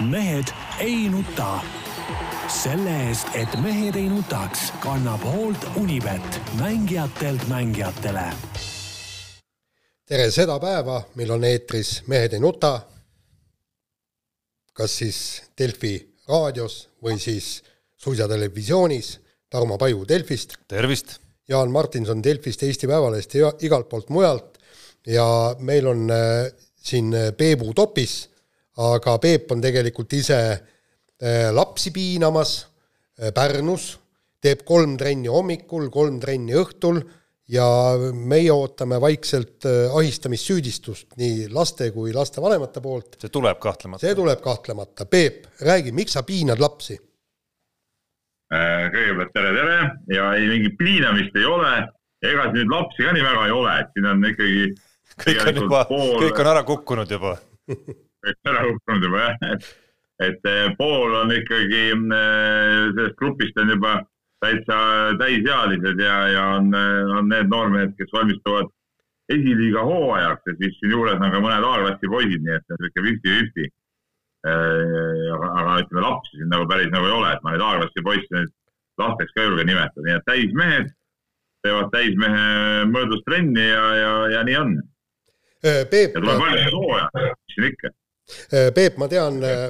mehed ei nuta. selle eest, et mehed ei nutaks, kannab hoolt Unibet, mängijatelt mängijatele. tere seda päeva, meil on eetris Mehed ei nuta. kas siis Delfi raadios või siis suisa televisioonis. Tarmo Paju Delfist. tervist. Jaan Martinson Delfist, Eesti Päevalehest ja igalt poolt mujalt. ja meil on äh, siin Peebu topis aga Peep on tegelikult ise äh, lapsi piinamas äh, Pärnus, teeb kolm trenni hommikul, kolm trenni õhtul ja meie ootame vaikselt äh, ahistamissüüdistust nii laste kui lastevanemate poolt. see tuleb kahtlemata. see tuleb kahtlemata. Peep, räägi, miks sa piinad lapsi? kõigepealt tere, tere ja ei mingit piinamist ei ole ega siin nüüd lapsi ka nii väga ei ole, et siin on ikkagi kõik on juba pool..., kõik on ära kukkunud juba ära kukkunud juba jah, et, et eh, pool on ikkagi eh, sellest grupist on juba täitsa täisealised ja, ja on, eh, on need noormehed, kes valmistuvad esiliiga hooajaks. Ja siis siin juures on ka mõned A-klassi poisid, nii et niisugune fifty-fifty. aga, aga ütleme lapsi siin nagu päris nagu ei ole, et ma neid A-klassi poisse nüüd lasteks ka ei julge nimetada, nii et täismehed teevad täismehe mõõdus trenni ja, ja, ja nii on. Ja tuleb valmis hooaja, mis siin ikka Peep, ma tean, äh,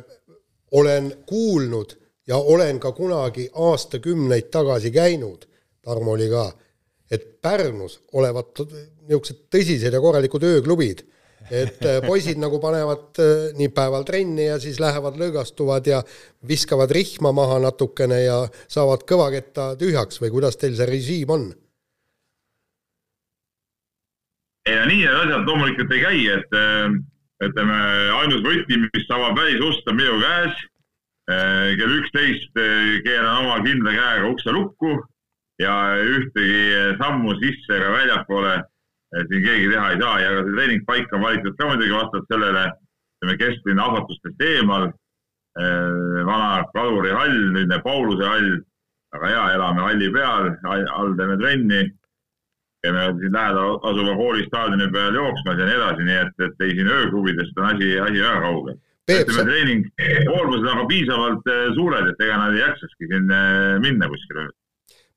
olen kuulnud ja olen ka kunagi aastakümneid tagasi käinud, Tarmo oli ka, et Pärnus olevat niisugused tõsised ja korralikud ööklubid, et äh, poisid nagu panevad nii päeval trenni ja siis lähevad lõõgastuvad ja viskavad rihma maha natukene ja saavad kõvaketta tühjaks või kuidas teil see režiim on? ei no nii need asjad loomulikult ei käi, et ütleme, ainus võti, mis avab välisust, on minu käes. Eh, kell üksteist eh, keeran oma kindla käega ukse lukku ja ühtegi sammu sisse ega väljapoole eh, siin keegi teha ei saa ja ka see treeningpaik on valitud ka muidugi vastavalt sellele, ütleme kesklinna ahvatlustest eemal. vana kalurihall, nüüdne Pauluse hall, väga hea, elame halli peal, all teeme trenni käime siin lähedal asuva koolistaadioni peal jooksmas ja nii edasi, nii et, et ei siin ööklubidest on asi, asi väga kaugel. ütleme, treening, koormused on aga piisavalt äh, suured, et ega nad ei jaksakski siin äh, minna kuskile.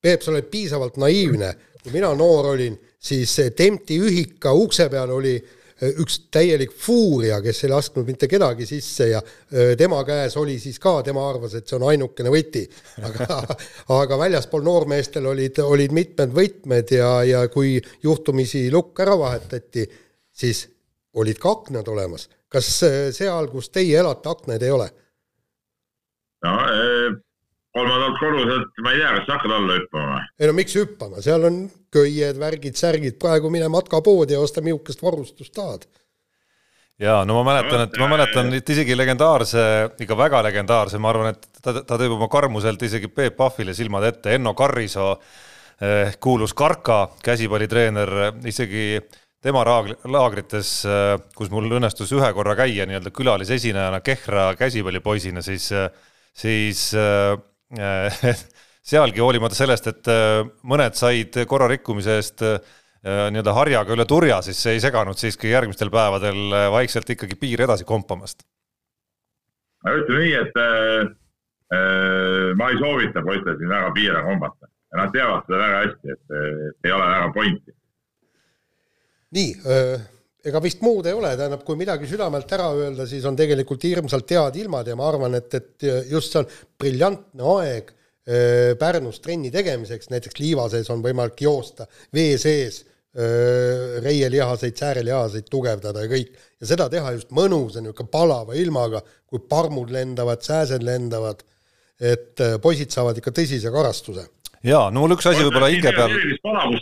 Peep, sa oled piisavalt naiivne. kui mina noor olin, siis Tempti ühika ukse peal oli äh, üks täielik fuuria, kes ei lasknud mitte kedagi sisse ja tema käes oli siis ka, tema arvas, et see on ainukene võti. aga, aga väljaspool noormeestel olid, olid mitmed võtmed ja, ja kui juhtumisi lukk ära vahetati, siis olid ka aknad olemas. kas seal, kus teie elate, aknaid ei ole? no kolmandalt korruselt, ma ei tea, kas sa hakkad alla hüppama või? ei no miks hüppama, seal on köied, värgid, särgid, praegu mine matkapoodi ja osta mihukest varustust tahad. ja no ma mäletan, et ma mäletan, et isegi legendaarse, ikka väga legendaarse, ma arvan, et ta, ta teeb oma karmuselt isegi Peep Pahvile silmad ette, Enno Karrisoo eh,, kuulus Karka käsipallitreener, isegi tema raag-, laagrites, eh, kus mul õnnestus ühe korra käia nii-öelda külalisesinejana Kehra käsipallipoisina, siis, eh, siis Äh, sealgi hoolimata sellest, et äh, mõned said korrarikkumise eest äh, nii-öelda harjaga üle turja, siis see ei seganud siiski järgmistel päevadel vaikselt ikkagi piir edasi kompamast. ma ütlen nii, et äh, ma ei soovita poistel siin väga piire kombata ja nad teavad seda väga hästi, et, et ei ole väga pointi. nii äh ega vist muud ei ole, tähendab, kui midagi südamelt ära öelda, siis on tegelikult hirmsalt head ilmad ja ma arvan, et, et just see on briljantne aeg äh, Pärnus trenni tegemiseks, näiteks liiva sees on võimalik joosta, vee sees äh, reielihaseid, säärelihaseid tugevdada ja kõik. ja seda teha just mõnusa niisugune palava ilmaga, kui parmud lendavad, sääsed lendavad, et äh, poisid saavad ikka tõsise karastuse. jaa, no mul üks asi võib-olla hinge peal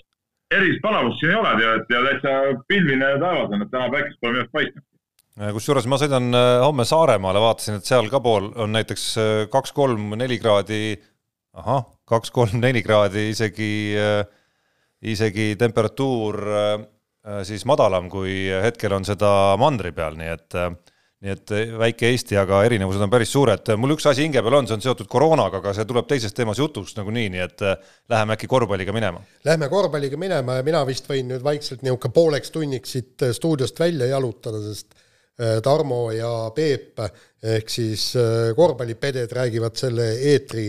erilist palavust siin ei ole, tead, ja täitsa pilvine taevas on, et täna päikest pole minu arust paistnud. kusjuures ma sõidan äh, homme Saaremaale, vaatasin, et seal ka pool on näiteks äh, kaks-kolm-neli kraadi, ahah, kaks-kolm-neli kraadi isegi, äh, isegi temperatuur siis madalam, kui hetkel on seda mandri peal, nii et nii et eh, väike Eesti, aga erinevused on päris suured. mul üks asi hinge peal on, see on seotud koroonaga, aga see tuleb teises teemas jutuks nagunii, nii et eh, läheme äkki korvpalliga minema. Lähme korvpalliga minema ja mina vist võin nüüd vaikselt niisugune pooleks tunniks siit eh, stuudiost välja jalutada, sest Tarmo ja Peep ehk siis korvpallipeded räägivad selle eetri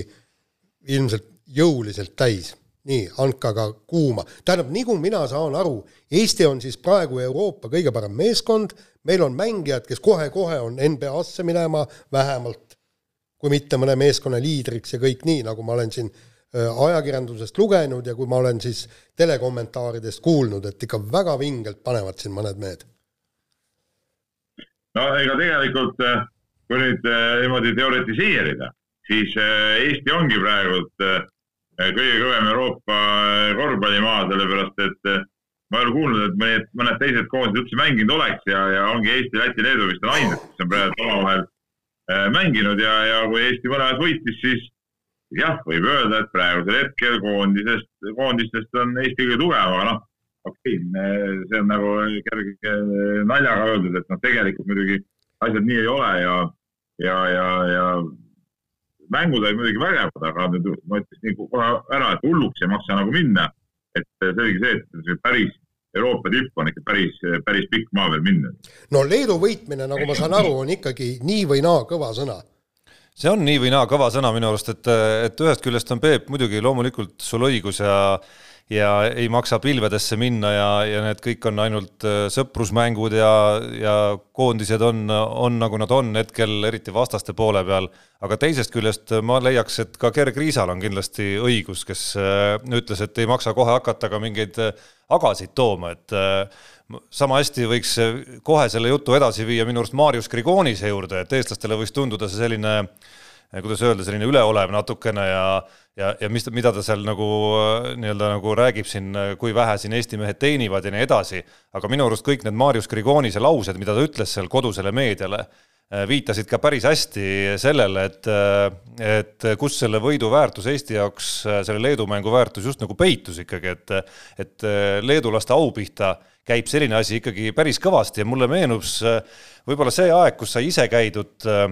ilmselt jõuliselt täis. nii, andke aga kuuma. tähendab, nii kui mina saan aru, Eesti on siis praegu Euroopa kõige parem meeskond, meil on mängijad, kes kohe-kohe on NBA-sse minema vähemalt, kui mitte mõne meeskonna liidriks ja kõik nii, nagu ma olen siin äh, ajakirjandusest lugenud ja kui ma olen siis telekommentaaridest kuulnud, et ikka väga vingelt panevad siin mõned mehed. no ega tegelikult, äh, kui nüüd äh, niimoodi teoritiseerida, siis Eesti ongi praegult kõige kõvem Euroopa korvpallimaa, sellepärast et ma ei ole kuulnud, et mõned, mõned teised koondised üldse mänginud oleks ja, ja ongi Eesti, Läti, Leedu vist on ainsad, kes on praegu omavahel äh, mänginud ja, ja kui Eesti mõlemad võitis, siis jah, võib öelda, et praegusel hetkel koondisest, koondistest on Eesti kõige tugevam, aga noh, okei okay,, see on nagu kerge naljaga öeldud, et noh, tegelikult muidugi asjad nii ei ole ja, ja, ja, ja mängud olid muidugi vägevad, aga ma ütleks nii kohe ära, et hulluks ei maksa nagu minna. Et selge see, et päris Euroopa tipp on ikka päris, päris pikk maa veel minna. no Leedu võitmine, nagu ma saan aru, on ikkagi nii või naa kõva sõna see on nii või naa kõva sõna minu arust, et, et ühest küljest on Peep muidugi loomulikult sul õigus ja ja ei maksa pilvedesse minna ja, ja need kõik on ainult äh, sõprusmängud ja, ja koondised on, on nagu nad on hetkel, eriti vastaste poole peal. aga teisest küljest ma leiaks, et ka Gerg Riisal on kindlasti õigus, kes äh, ütles, et ei maksa kohe hakata ka mingeid äh, agasid tooma, et sama hästi võiks kohe selle jutu edasi viia minu arust Marius Grigonise juurde, et eestlastele võiks tunduda see selline kuidas öelda, selline üleolev natukene ja ja, ja mis, mida ta seal nagu nii-öelda nagu räägib siin, kui vähe siin Eesti mehed teenivad ja nii edasi, aga minu arust kõik need Marius Grigonise laused, mida ta ütles seal kodusele meediale, viitasid ka päris hästi sellele, et, et kus selle võidu väärtus Eesti jaoks, selle Leedu mängu väärtus just nagu peitus ikkagi, et et leedulaste au pihta käib selline asi ikkagi päris kõvasti. Ja mulle meenub võib-olla see aeg, kus sai ise käidud äh,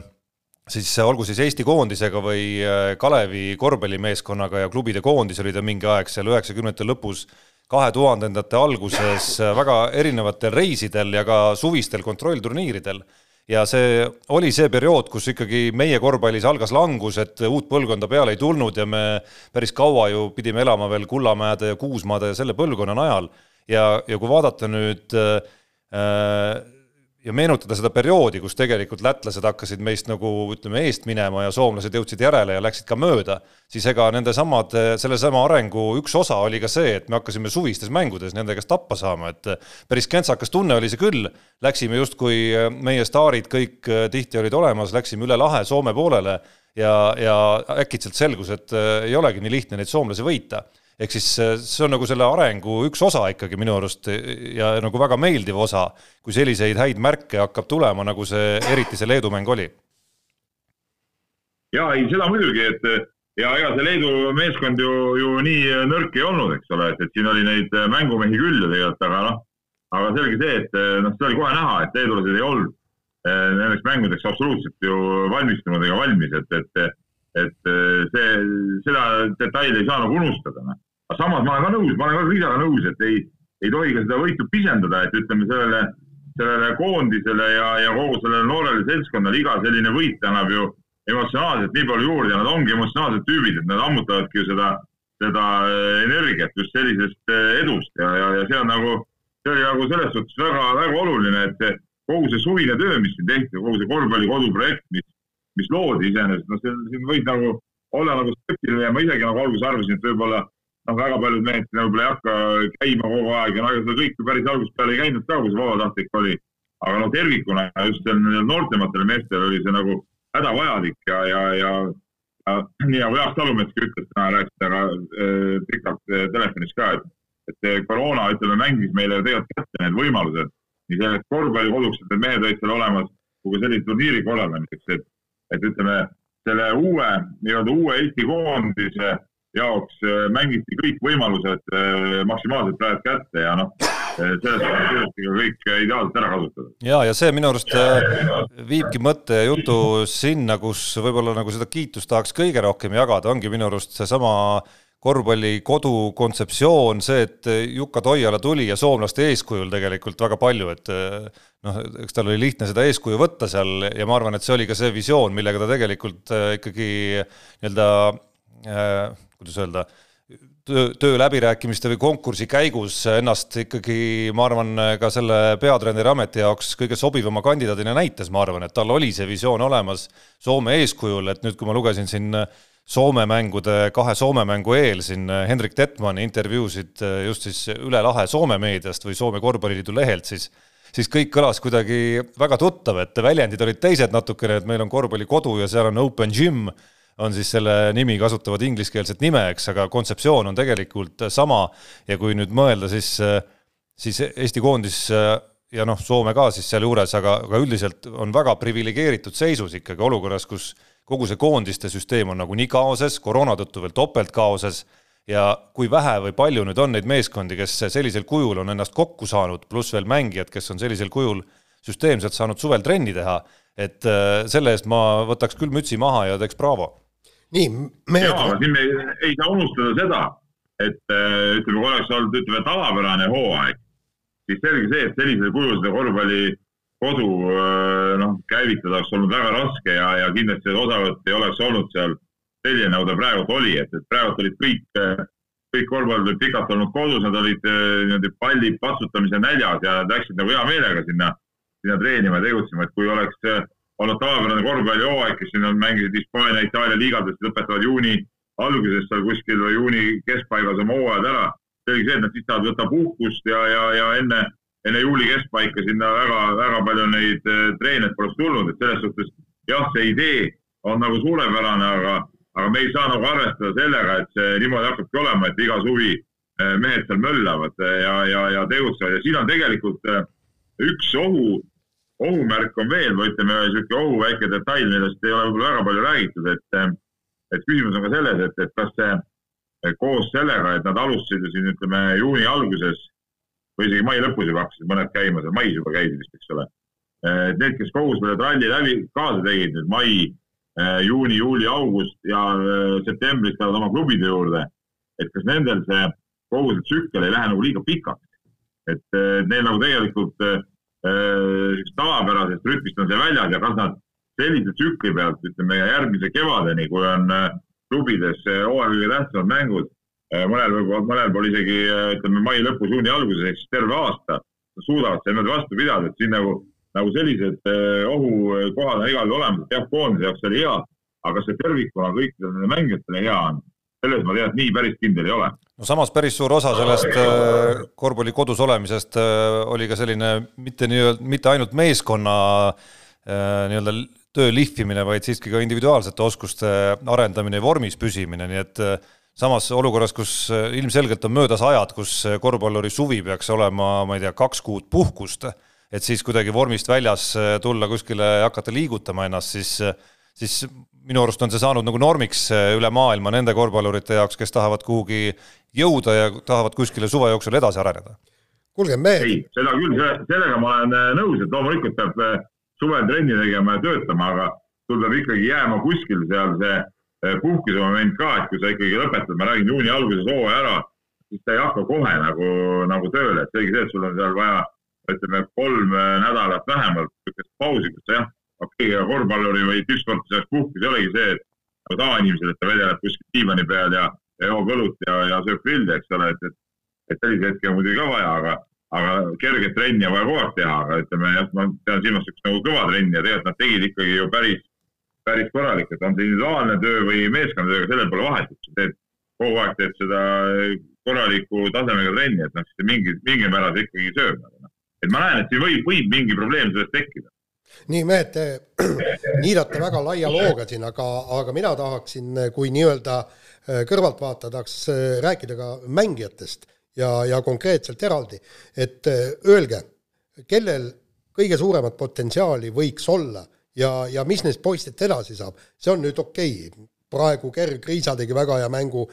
siis olgu siis Eesti koondisega või äh, Kalevi korvpallimeeskonnaga ja klubide koondis oli ta mingi aeg seal üheksakümnendate lõpus, kahe tuhandendate alguses äh, väga erinevatel reisidel ja ka suvistel kontrollturniiridel. ja see oli see periood, kus ikkagi meie korvpallis algas langus, et uut põlvkonda peale ei tulnud ja me päris kaua ju pidime elama veel Kullamäede ja Kuusmaade ja selle põlvkonna najal. ja, ja kui vaadata nüüd äh, ja meenutada seda perioodi, kus tegelikult lätlased hakkasid meist nagu ütleme, eest minema ja soomlased jõudsid järele ja läksid ka mööda, siis ega nendesamad, sellesama arengu üks osa oli ka see, et me hakkasime suvistes mängudes nende käest tappa saama, et päris kentsakas tunne oli see küll, läksime justkui meie staarid kõik tihti olid olemas, läksime üle lahe Soome poolele ja, ja äkitselt selgus, et ei olegi nii lihtne neid soomlasi võita ehk siis äh, see on nagu selle arengu üks osa ikkagi minu arust ja nagu väga meeldiv osa, kui selliseid häid märke hakkab tulema, nagu see, eriti see Leedu mäng oli. ja ei, seda muidugi, et ja ega see Leedu meeskond ju, ju nii nõrk ei olnud, eks ole, et, et siin oli neid mängumehi küll ju tegelikult, aga noh, aga selge see, et noh, seda oli kohe näha, et leedulased ei olnud nendeks mängudeks absoluutselt ju valmistunud ega valmis, et, et, et see, seda detaili ei saa nagu unustada, noh aga samas ma olen ka nõus, ma olen ka Riisaga nõus, et ei, ei tohi ka seda võitu pisendada, et ütleme sellele, sellele koondisele ja, ja kogu sellele noorele seltskonnale iga selline võit annab ju emotsionaalselt nii palju juurde ja nad ongi emotsionaalsed tüübid, et nad ammutavadki ju seda, seda äh, energiat just sellisest äh, edust ja, ja, ja see on nagu, see oli nagu selles suhtes väga, väga oluline, et kogu see suvine töö, mis siin tehti, kogu see korvpallikodu projekt, mis, mis loodi iseenesest, noh, siin võid nagu olla nagu skeptiline ja ma isegi nagu alguses arvasin, et võib-olla noh, väga paljud mehed võib-olla ei hakka käima kogu aeg ja no ega seda kõike päris algusest peale ei käinud ka, kui see vabatahtlik oli. aga noh, tervikuna just noortematele meestele oli see nagu hädavajalik ja, ja, ja, ja nii nagu Jaak Talumetski ütles, täna rääkis temaga äh, pikalt äh, telefonis ka, et, et koroona, ütleme, mängis meile tegelikult kätte need võimalused nii selleks korvpallikoduks, et need mehed olid seal olemas, kui ka sellise turniiri korraldamiseks, et, et ütleme, selle uue, nii-öelda uue Eesti koondise jaoks äh, mängiti kõik võimalused äh, maksimaalselt praegu kätte ja noh, äh, selles suhtes kõik ideaalselt ära kasutada. ja, ja see minu arust viibki mõtte ja jutu sinna, kus võib-olla nagu seda kiitust tahaks kõige rohkem jagada, ongi minu arust seesama korvpalli kodukontseptsioon, see, et Jukka Toiala tuli ja soomlaste eeskujul tegelikult väga palju, et noh, eks tal oli lihtne seda eeskuju võtta seal ja ma arvan, et see oli ka see visioon, millega ta tegelikult ikkagi nii-öelda kuidas öelda, töö, töö läbirääkimiste või konkursi käigus ennast ikkagi, ma arvan, ka selle peatreeneri ameti jaoks kõige sobivama kandidaadina näitas, ma arvan, et tal oli see visioon olemas Soome eeskujul, et nüüd, kui ma lugesin siin Soome mängude, kahe Soome mängu eel siin Hendrik Tetmani intervjuusid just siis üle lahe Soome meediast või Soome Korvpalliliidu lehelt, siis siis kõik kõlas kuidagi väga tuttav, et väljendid olid teised natukene, et meil on korvpallikodu ja seal on open gym on siis selle nimi, kasutavad ingliskeelset nime, eks, aga kontseptsioon on tegelikult sama. Ja kui nüüd mõelda, siis, siis Eesti koondis ja noh, Soome ka siis sealjuures, aga, aga üldiselt on väga priviligeeritud seisus ikkagi olukorras, kus kogu see koondiste süsteem on nagunii kaoses, koroona tõttu veel topeltkaoses ja kui vähe või palju nüüd on neid meeskondi, kes sellisel kujul on ennast kokku saanud, pluss veel mängijad, kes on sellisel kujul süsteemselt saanud suvel trenni teha, et selle eest ma võtaks küll mütsi maha ja teeks braavo nii, mehed. jaa, siin me ei, ei saa unustada seda, et äh, ütleme, kui oleks olnud, ütleme, tavapärane hooaeg, siis selge see, et sellisel kujul seda korvpalli kodu äh, noh, käivitada oleks olnud väga raske ja, ja kindlasti osavõtt ei oleks olnud seal selline, nagu ta praegu oli, et, et praegu olid kõik, äh, kõik korvpallurid pikalt olnud kodus, nad olid niimoodi palli patsutamise näljas ja läksid nagu hea meelega sinna, sinna treenima ja tegutsema, et kui oleks olnud tavapärane korvpallihooaeg, kes siin on mänginud Hispaania, Itaalia liigades, lõpetavad juuni alguses seal kuskil või juuni keskpaigas oma hooajad ära. selge see, et nad siis tahavad võtta puhkust ja, ja, ja enne, enne juuli keskpaika sinna väga, väga palju neid eh, treeneid poleks tulnud, et selles suhtes jah, see idee on nagu suurepärane, aga, aga me ei saa nagu arvestada sellega, et see niimoodi hakkabki olema, et iga suvi eh, mehed seal möllavad eh, ja, ja, ja tegutsevad ja siin on tegelikult üks ohu ohumärk on veel või ütleme, niisugune ohu väike detail, millest ei ole võib-olla väga palju räägitud, et, et küsimus on ka selles, et, et kas see koos sellega, et nad alustasid ju siin ütleme juuni alguses või isegi mai lõpus juba hakkasid mõned käima, seal mais juba käisid vist, eks ole. et need, kes kogu selle tralli läbi kaasa tegid nüüd mai, juuni, juuli, august ja septembris lähevad oma klubide juurde, et kas nendel see kogu see tsükkel ei lähe nagu liiga pikaks. et neil nagu tegelikult tavapärasest rütmist on see väljas ja kas nad sellise tsükli pealt, ütleme järgmise kevadeni, kui on äh, klubides hooaja kõige tähtsamad mängud, äh, mõnel võib, mõnel pool isegi ütleme mai lõpus, juuni alguses ehk siis terve aasta, suudavad seal niimoodi vastu pidada, et siin nagu, nagu sellised ohukohad on igal juhul olemas, jah, koondise jaoks oli hea, aga see tervikuna kõikidele mängijatele hea on selles ma tean, et nii päris kindel ei ole. no samas päris suur osa sellest äh, korvpalli kodus olemisest äh, oli ka selline mitte nii-öelda, mitte ainult meeskonna äh, nii-öelda töö lihvimine, vaid siiski ka individuaalsete oskuste arendamine ja vormis püsimine, nii et samas olukorras, kus ilmselgelt on möödas ajad, kus korvpalluri suvi peaks olema, ma ei tea, kaks kuud puhkust, et siis kuidagi vormist väljas tulla kuskile ja hakata liigutama ennast, siis siis minu arust on see saanud nagu normiks eh, üle maailma nende korvpallurite jaoks, kes tahavad kuhugi jõuda ja tahavad kuskile suve jooksul edasi areneda. kuulge, mehed. ei, seda küll, sellega ma olen eh, nõus, et loomulikult peab eh, suvel trenni tegema ja töötama, aga sul peab ikkagi jääma kuskil seal see puhkuse moment ka, et kui sa ikkagi lõpetad, ma räägin juuni alguses hooaja ära, siis ta ei hakka kohe nagu, nagu tööle, et selge see, et sul on seal vaja ütleme kolm nädalat vähemalt niisugust pausi, kus sa jah, okei okay,, korvpalluri või tippsportlase jaoks puhkus ei olegi see, et tavainimesel, et ta vedeleb kuskil diivani peal ja, ja joob õlut ja, ja sööb grilli, eks ole, et, et, et sellise hetke on muidugi ka vaja, aga, aga kerget trenni on vaja kogu aeg teha, aga ütleme jah, ma pean silmas niisugust nagu kõva trenni ja tegelikult nad tegid ikkagi ju päris, päris korralikult, on see individuaalne töö või meeskonnatööga, sellel pole vahet, et sa teed kogu aeg teed seda korraliku tasemega trenni, et noh, siis mingi, mingil määral see ikkagi sööb nagu noh. et ma näen, et siin võib, võib mingi probleem sellest tekkida nii, mehed, te niidate väga laia looga siin, aga, aga mina tahaksin, kui nii-öelda äh, kõrvaltvaataja, tahaks äh, rääkida ka mängijatest ja, ja konkreetselt eraldi, et äh, öelge, kellel kõige suuremat potentsiaali võiks olla ja, ja mis neist poistest edasi saab, see on nüüd okei. Okay., praegu Gerg Riisa tegi väga hea mängu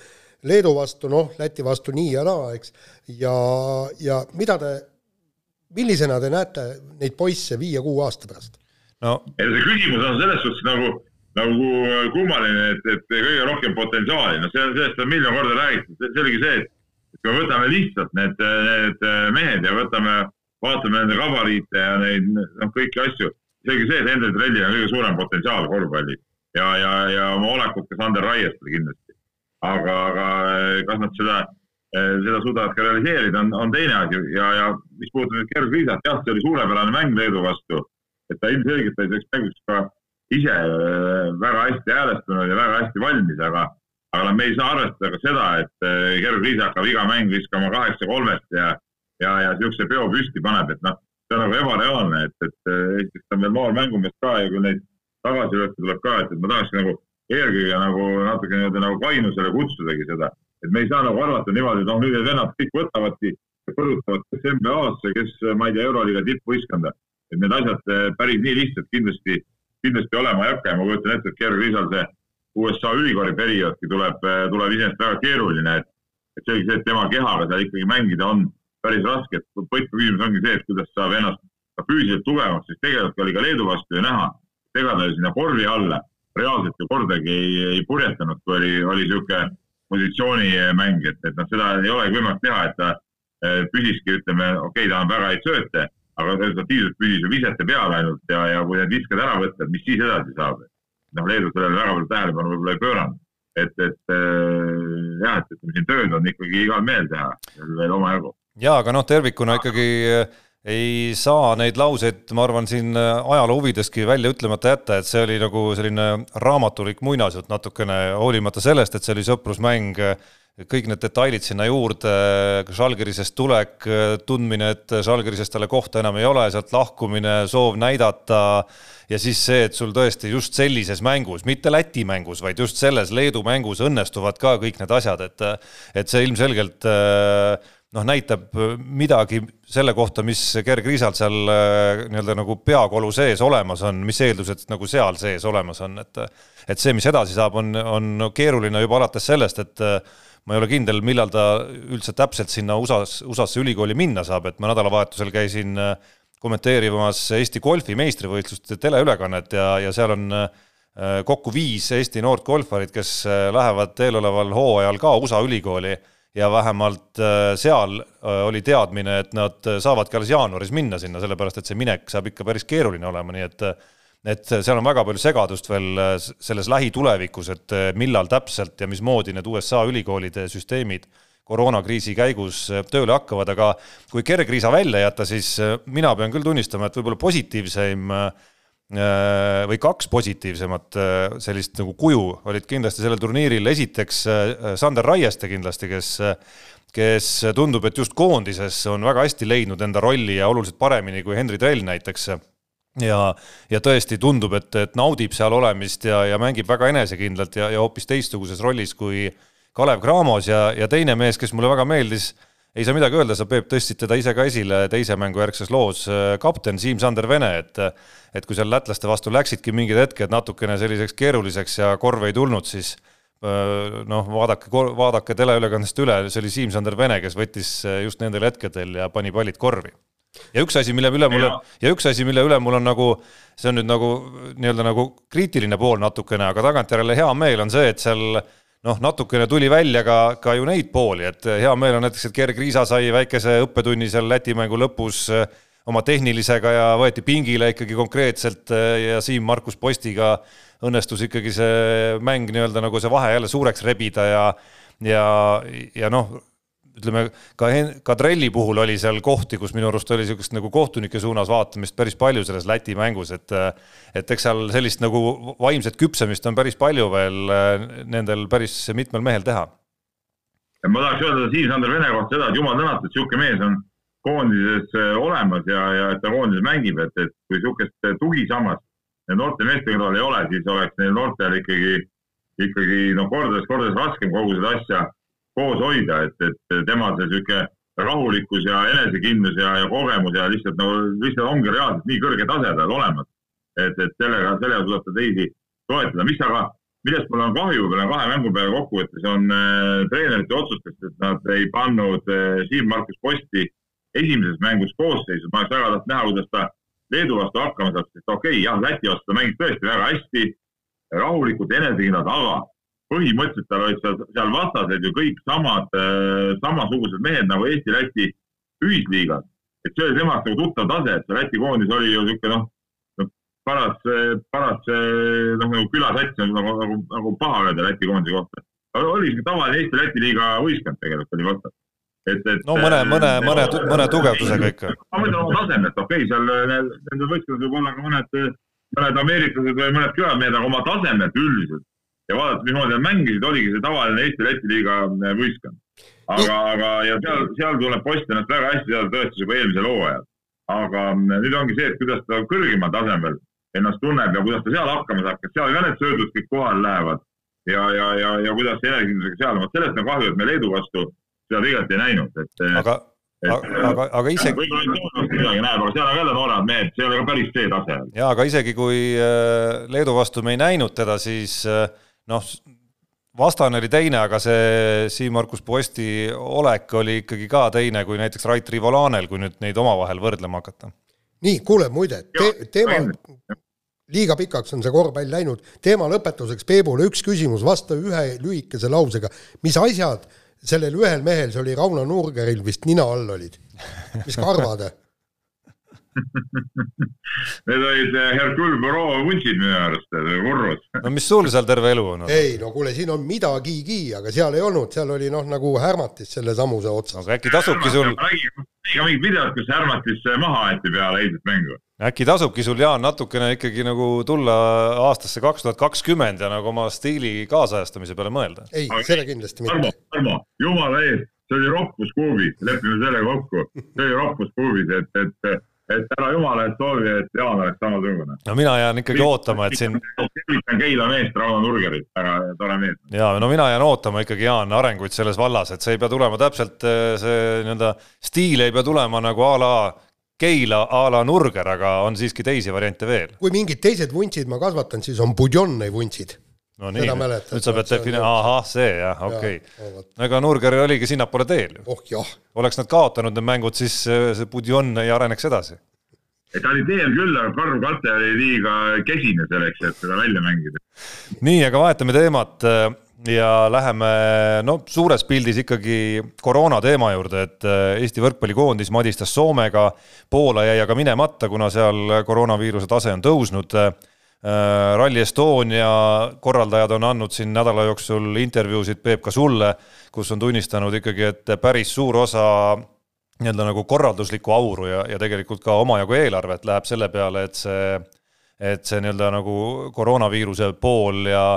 Leedu vastu, noh, Läti vastu nii ja naa, eks, ja, ja mida te millisena te näete neid poisse viie-kuue aasta pärast? no ja see küsimus on selles suhtes nagu nagu kummaline, et, et kõige rohkem potentsiaali, no see on, sellest on miljon korda räägitud, see oligi see, et kui me võtame lihtsalt need, need mehed ja võtame, vaatame nende gabariite ja neid noh, kõiki asju, selge see, et Hendrik Trellil on kõige suurem potentsiaal korvpallis ja, ja, ja oma olekut ka Sander Raiestel kindlasti. aga, aga kas nad seda, seda suudavad ka realiseerida, on, on teine asi. Ja, ja mis puudutab nüüd Gerg Riisat, jah, see oli suurepärane mäng Leedu vastu, et ta ilmselgelt oli selleks mänguks ka ise äh, väga hästi häälestunud ja väga hästi valmis, aga, aga me ei saa arvestada ka seda, et Gerg Riis hakkab iga mäng viskama kaheksa kolmest ja, ja, ja niisuguse peo püsti paneb, et noh, see on nagu ebareaalne, et, et esiteks ta on veel noor mängumees ka ja kui neid tagasilööke tuleb ka, et, et ma tahaks nagu eelkõige nagu natuke nii-öelda nagu kainusele kutsudagi seda, et me ei saa nagu arvata niimoodi, et noh, nüüd need vennad kõik võtavadki põrutavad kes NBA-sse, kes, ma ei tea, Euroliiga tippvõistkonda. et need asjad päris nii lihtsalt kindlasti kindlasti olema ei hakka. Ja ma kujutan ette, et Gerg Riisal see USA ülikooli perioodki tuleb, tuleb iseenesest väga keeruline, et, et see, et tema kehaga seal ikkagi mängida on päris raske, et võtmeküsimus ongi see, et kuidas saab ennast ka füüsiliselt tugevamaks, sest tegelikult oli ka Leedu vastu ju näha, ega ta ju sinna korvi alla reaalselt ju kordagi ei, ei purjetanud, kui oli, oli niisugune positsioonimäng, et, et noh, seda ei olegi võimalik teha, et ta eh, püsiski, ütleme, okei okay,, ta on väga häid sööte aga resultatiivselt püsis ju visete peal ainult ja, ja kui need viskad ära võtta, mis siis edasi saab? noh, Leedu sellele väga palju tähelepanu võib-olla ei pööranud. et, et äh, jah, et ütleme siin tööd on ikkagi igal mehel teha veel omajagu. ja aga noh, tervikuna ikkagi äh, ei saa neid lauseid, ma arvan, siin äh, ajaloo huvideski välja ütlemata jätta, et see oli nagu selline raamatulik muinasjutt natukene, hoolimata sellest, et see oli sõprusmäng kõik need detailid sinna juurde, Žalgirisest tulek, tundmine, et Žalgirises talle kohta enam ei ole, sealt lahkumine, soov näidata ja siis see, et sul tõesti just sellises mängus, mitte Läti mängus, vaid just selles Leedu mängus õnnestuvad ka kõik need asjad, et et see ilmselgelt noh, näitab midagi selle kohta, mis Gerg Riisalt seal nii-öelda nagu peakolu sees olemas on, mis eeldused nagu seal sees olemas on, et et see, mis edasi saab, on, on keeruline juba alates sellest, et ma ei ole kindel, millal ta üldse täpselt sinna USA-s, USA-sse ülikooli minna saab, et ma nädalavahetusel käisin äh, kommenteerimas Eesti golfi meistrivõistluste teleülekannet ja, ja seal on äh, kokku viis Eesti noort golfarit, kes äh, lähevad eeloleval hooajal ka USA ülikooli ja vähemalt seal oli teadmine, et nad saavadki alles jaanuaris minna sinna, sellepärast et see minek saab ikka päris keeruline olema, nii et et seal on väga palju segadust veel äh, selles lähitulevikus, et äh, millal täpselt ja mismoodi need USA ülikoolide süsteemid koroonakriisi käigus äh, tööle hakkavad, aga kui kergriisa välja jätta, siis mina pean küll tunnistama, et võib-olla positiivseim või kaks positiivsemat sellist nagu kuju olid kindlasti sellel turniiril, esiteks Sander Raieste kindlasti, kes kes tundub, et just koondises on väga hästi leidnud enda rolli ja oluliselt paremini kui Henri Trell näiteks. Ja, ja tõesti tundub, et, et naudib seal olemist ja, ja mängib väga enesekindlalt ja, ja hoopis teistsuguses rollis kui Kalev Cramos. Ja, ja teine mees, kes mulle väga meeldis, ei saa midagi öelda, sa, Peep, tõstsid teda ise ka esile teise mängu järgses loos, kapten Siim-Sander Vene, et et kui seal lätlaste vastu läksidki mingid hetked natukene selliseks keeruliseks ja korv ei tulnud, siis noh, vaadake, vaadake teleülekandest üle, see oli Siim-Sander Vene, kes võttis just nendel hetkedel ja pani pallid korvi. Ja üks asi, mille üle mul on, ja üks asi, mille üle mul on nagu, see on nüüd nagu nii-öelda nagu kriitiline pool natukene, aga tagantjärele hea meel on see, et seal noh, natukene tuli välja ka, ka ju neid pooli, et hea meel on näiteks, et Gerg Riisa sai väikese õppetunni seal Läti mängu lõpus eh, oma tehnilisega ja võeti pingile ikkagi konkreetselt eh, ja Siim-Markus Postiga õnnestus ikkagi see mäng nii-öelda nagu see vahe jälle suureks rebida ja ja, ja noh, ütleme ka, ka Trelli puhul oli seal kohti, kus minu arust oli niisugust nagu kohtunike suunas vaatamist päris palju selles Läti mängus, et et eks seal sellist nagu vaimset küpsemist on päris palju veel äh, nendel päris mitmel mehel teha. ma tahaks öelda Siim-Sander Vene kohta seda, et jumal tänatud, niisugune mees on koondises äh, olemas ja, ja et ta koondises mängib, et, et kui niisugust äh, tugisammast noorte meeste kõrval ei ole, siis oleks neil noortel ikkagi, ikkagi noh, kordades, kordades raskem kogu seda asja koos hoida, et, et tema see niisugune rahulikkus ja enesekindlus ja, ja kogemus ja lihtsalt no lihtsalt ongi reaalselt nii kõrge tase tal olemas. et, et sellega, sellega tuleb ta teisi toetada, mis aga, millest mul on kahju peale kahe mängu peale kokkuvõttes on äh, treenerite otsustest, et nad ei pannud äh, Siim-Markus Posti esimeses mängus koosseisu, ma oleks väga tahtnud näha, kuidas ta Leedu vastu hakkama saab, sest okei okay,, jah, Läti vastu ta mängis tõesti väga hästi rahulikult, enesekindlad, aga põhimõtteliselt tal olid seal, seal vastased ju kõik samad, samasugused mehed nagu Eesti-Läti ühisliigas. et see oli temast nagu tuttav tase, et see Läti koondis oli ju niisugune noh, noh, paras, paras noh, nagu külasats on nagu, nagu, nagu paha öelda Läti koondise kohta. oli sihuke tavaline Eesti-Läti liiga võistkond tegelikult oli vastas et, et. no mõne, mõne, mõne, mõne tugevdusega ikka. ma mõtlen oma tasemelt, okei okay,, seal nendel võistkondadel võib olla ka mõned, mõned ameeriklased või mõned külamehed, aga oma tasemelt üldiselt. Ja vaadata, mismoodi nad mängisid, oligi see tavaline Eesti-Läti liiga äh, võistkond. aga, aga ja seal, seal tuleb post ennast väga hästi teada tõestas juba eelmisel hooajal. aga äh, nüüd ongi see, et kuidas ta kõrgemal tasemel ennast tunneb ja kuidas ta seal hakkama saab, kas seal ka need söödud kõik kohale lähevad ja, ja, ja, ja kuidas enesekindlusega seal, vot sellest on kahju, et me Leedu vastu seda tegelikult ei näinud, et. aga, aga, aga isegi. võib-olla midagi näeb, aga seal on jälle nooremad mehed, see ei ole ka päris see tase. ja, aga isegi kui äh, Leedu vastu me ei näinud teda, siis äh, noh, vastane oli teine, aga see Siim-Markus Posti olek oli ikkagi ka teine kui näiteks Rait Rivolanel, kui nüüd neid omavahel võrdlema hakata. nii, kuule muide te, teema, liiga pikaks on see korvpall läinud, teema lõpetuseks Peebule üks küsimus, vasta ühe lühikese lausega, mis asjad sellel ühel mehel, see oli Rauno Nurgeril vist nina all olid, mis karvad Need olid eh, Hercule Poirot vuntsid minu arust, Urrus. no mis sul seal terve elu on? ei no kuule, siin on midagigi, aga seal ei olnud, seal oli noh, nagu Härmatis selle samuse otsas. aga äkki tasubki sul. ka mingid videod, kus Härmatis maha aeti peale eilset mängu. äkki tasubki sul, Jaan, natukene ikkagi nagu tulla aastasse kaks tuhat kakskümmend ja nagu oma stiili kaasajastamise peale mõelda? ei, seda kindlasti mitte. Tarmo, Tarmo, jumala eest, see oli roppus kuubis, lepime selle kokku, see oli roppus kuubis, et, et et ära jumala eest soovi, et Jaan oleks samasugune. no mina jään ikkagi ootama, et siin. tervitan Keila meest, Rauno Nurgerit, väga tore mees. ja no mina jään ootama ikkagi, Jaan, arenguid selles vallas, et see ei pea tulema täpselt eh, see nii-öelda stiil ei pea tulema nagu a la Keila a la Nurger, aga on siiski teisi variante veel. kui mingid teised vuntsid ma kasvatan, siis on Budjonni vuntsid no nii, nüüd sa pead defini-, ahah, see jah, okei okay.. ega Nurger oligi sinnapoole teel. oh jah. oleks nad kaotanud need mängud, siis see Budjon ei areneks edasi. ta oli teel küll, aga Karl Kate oli liiga kesine selleks, et seda välja mängida. nii, aga vahetame teemat äh, ja läheme no suures pildis ikkagi koroona teema juurde, et äh, Eesti võrkpallikoondis madistas Soomega, Poola jäi aga minemata, kuna seal koroonaviiruse tase on tõusnud Äh, Rally Estonia korraldajad on andnud siin nädala jooksul intervjuusid, Peep, ka sulle, kus on tunnistanud ikkagi, et päris suur osa nii-öelda nagu korralduslikku auru ja, ja tegelikult ka omajagu eelarvet läheb selle peale, et see, et see nii-öelda nagu koroonaviiruse pool ja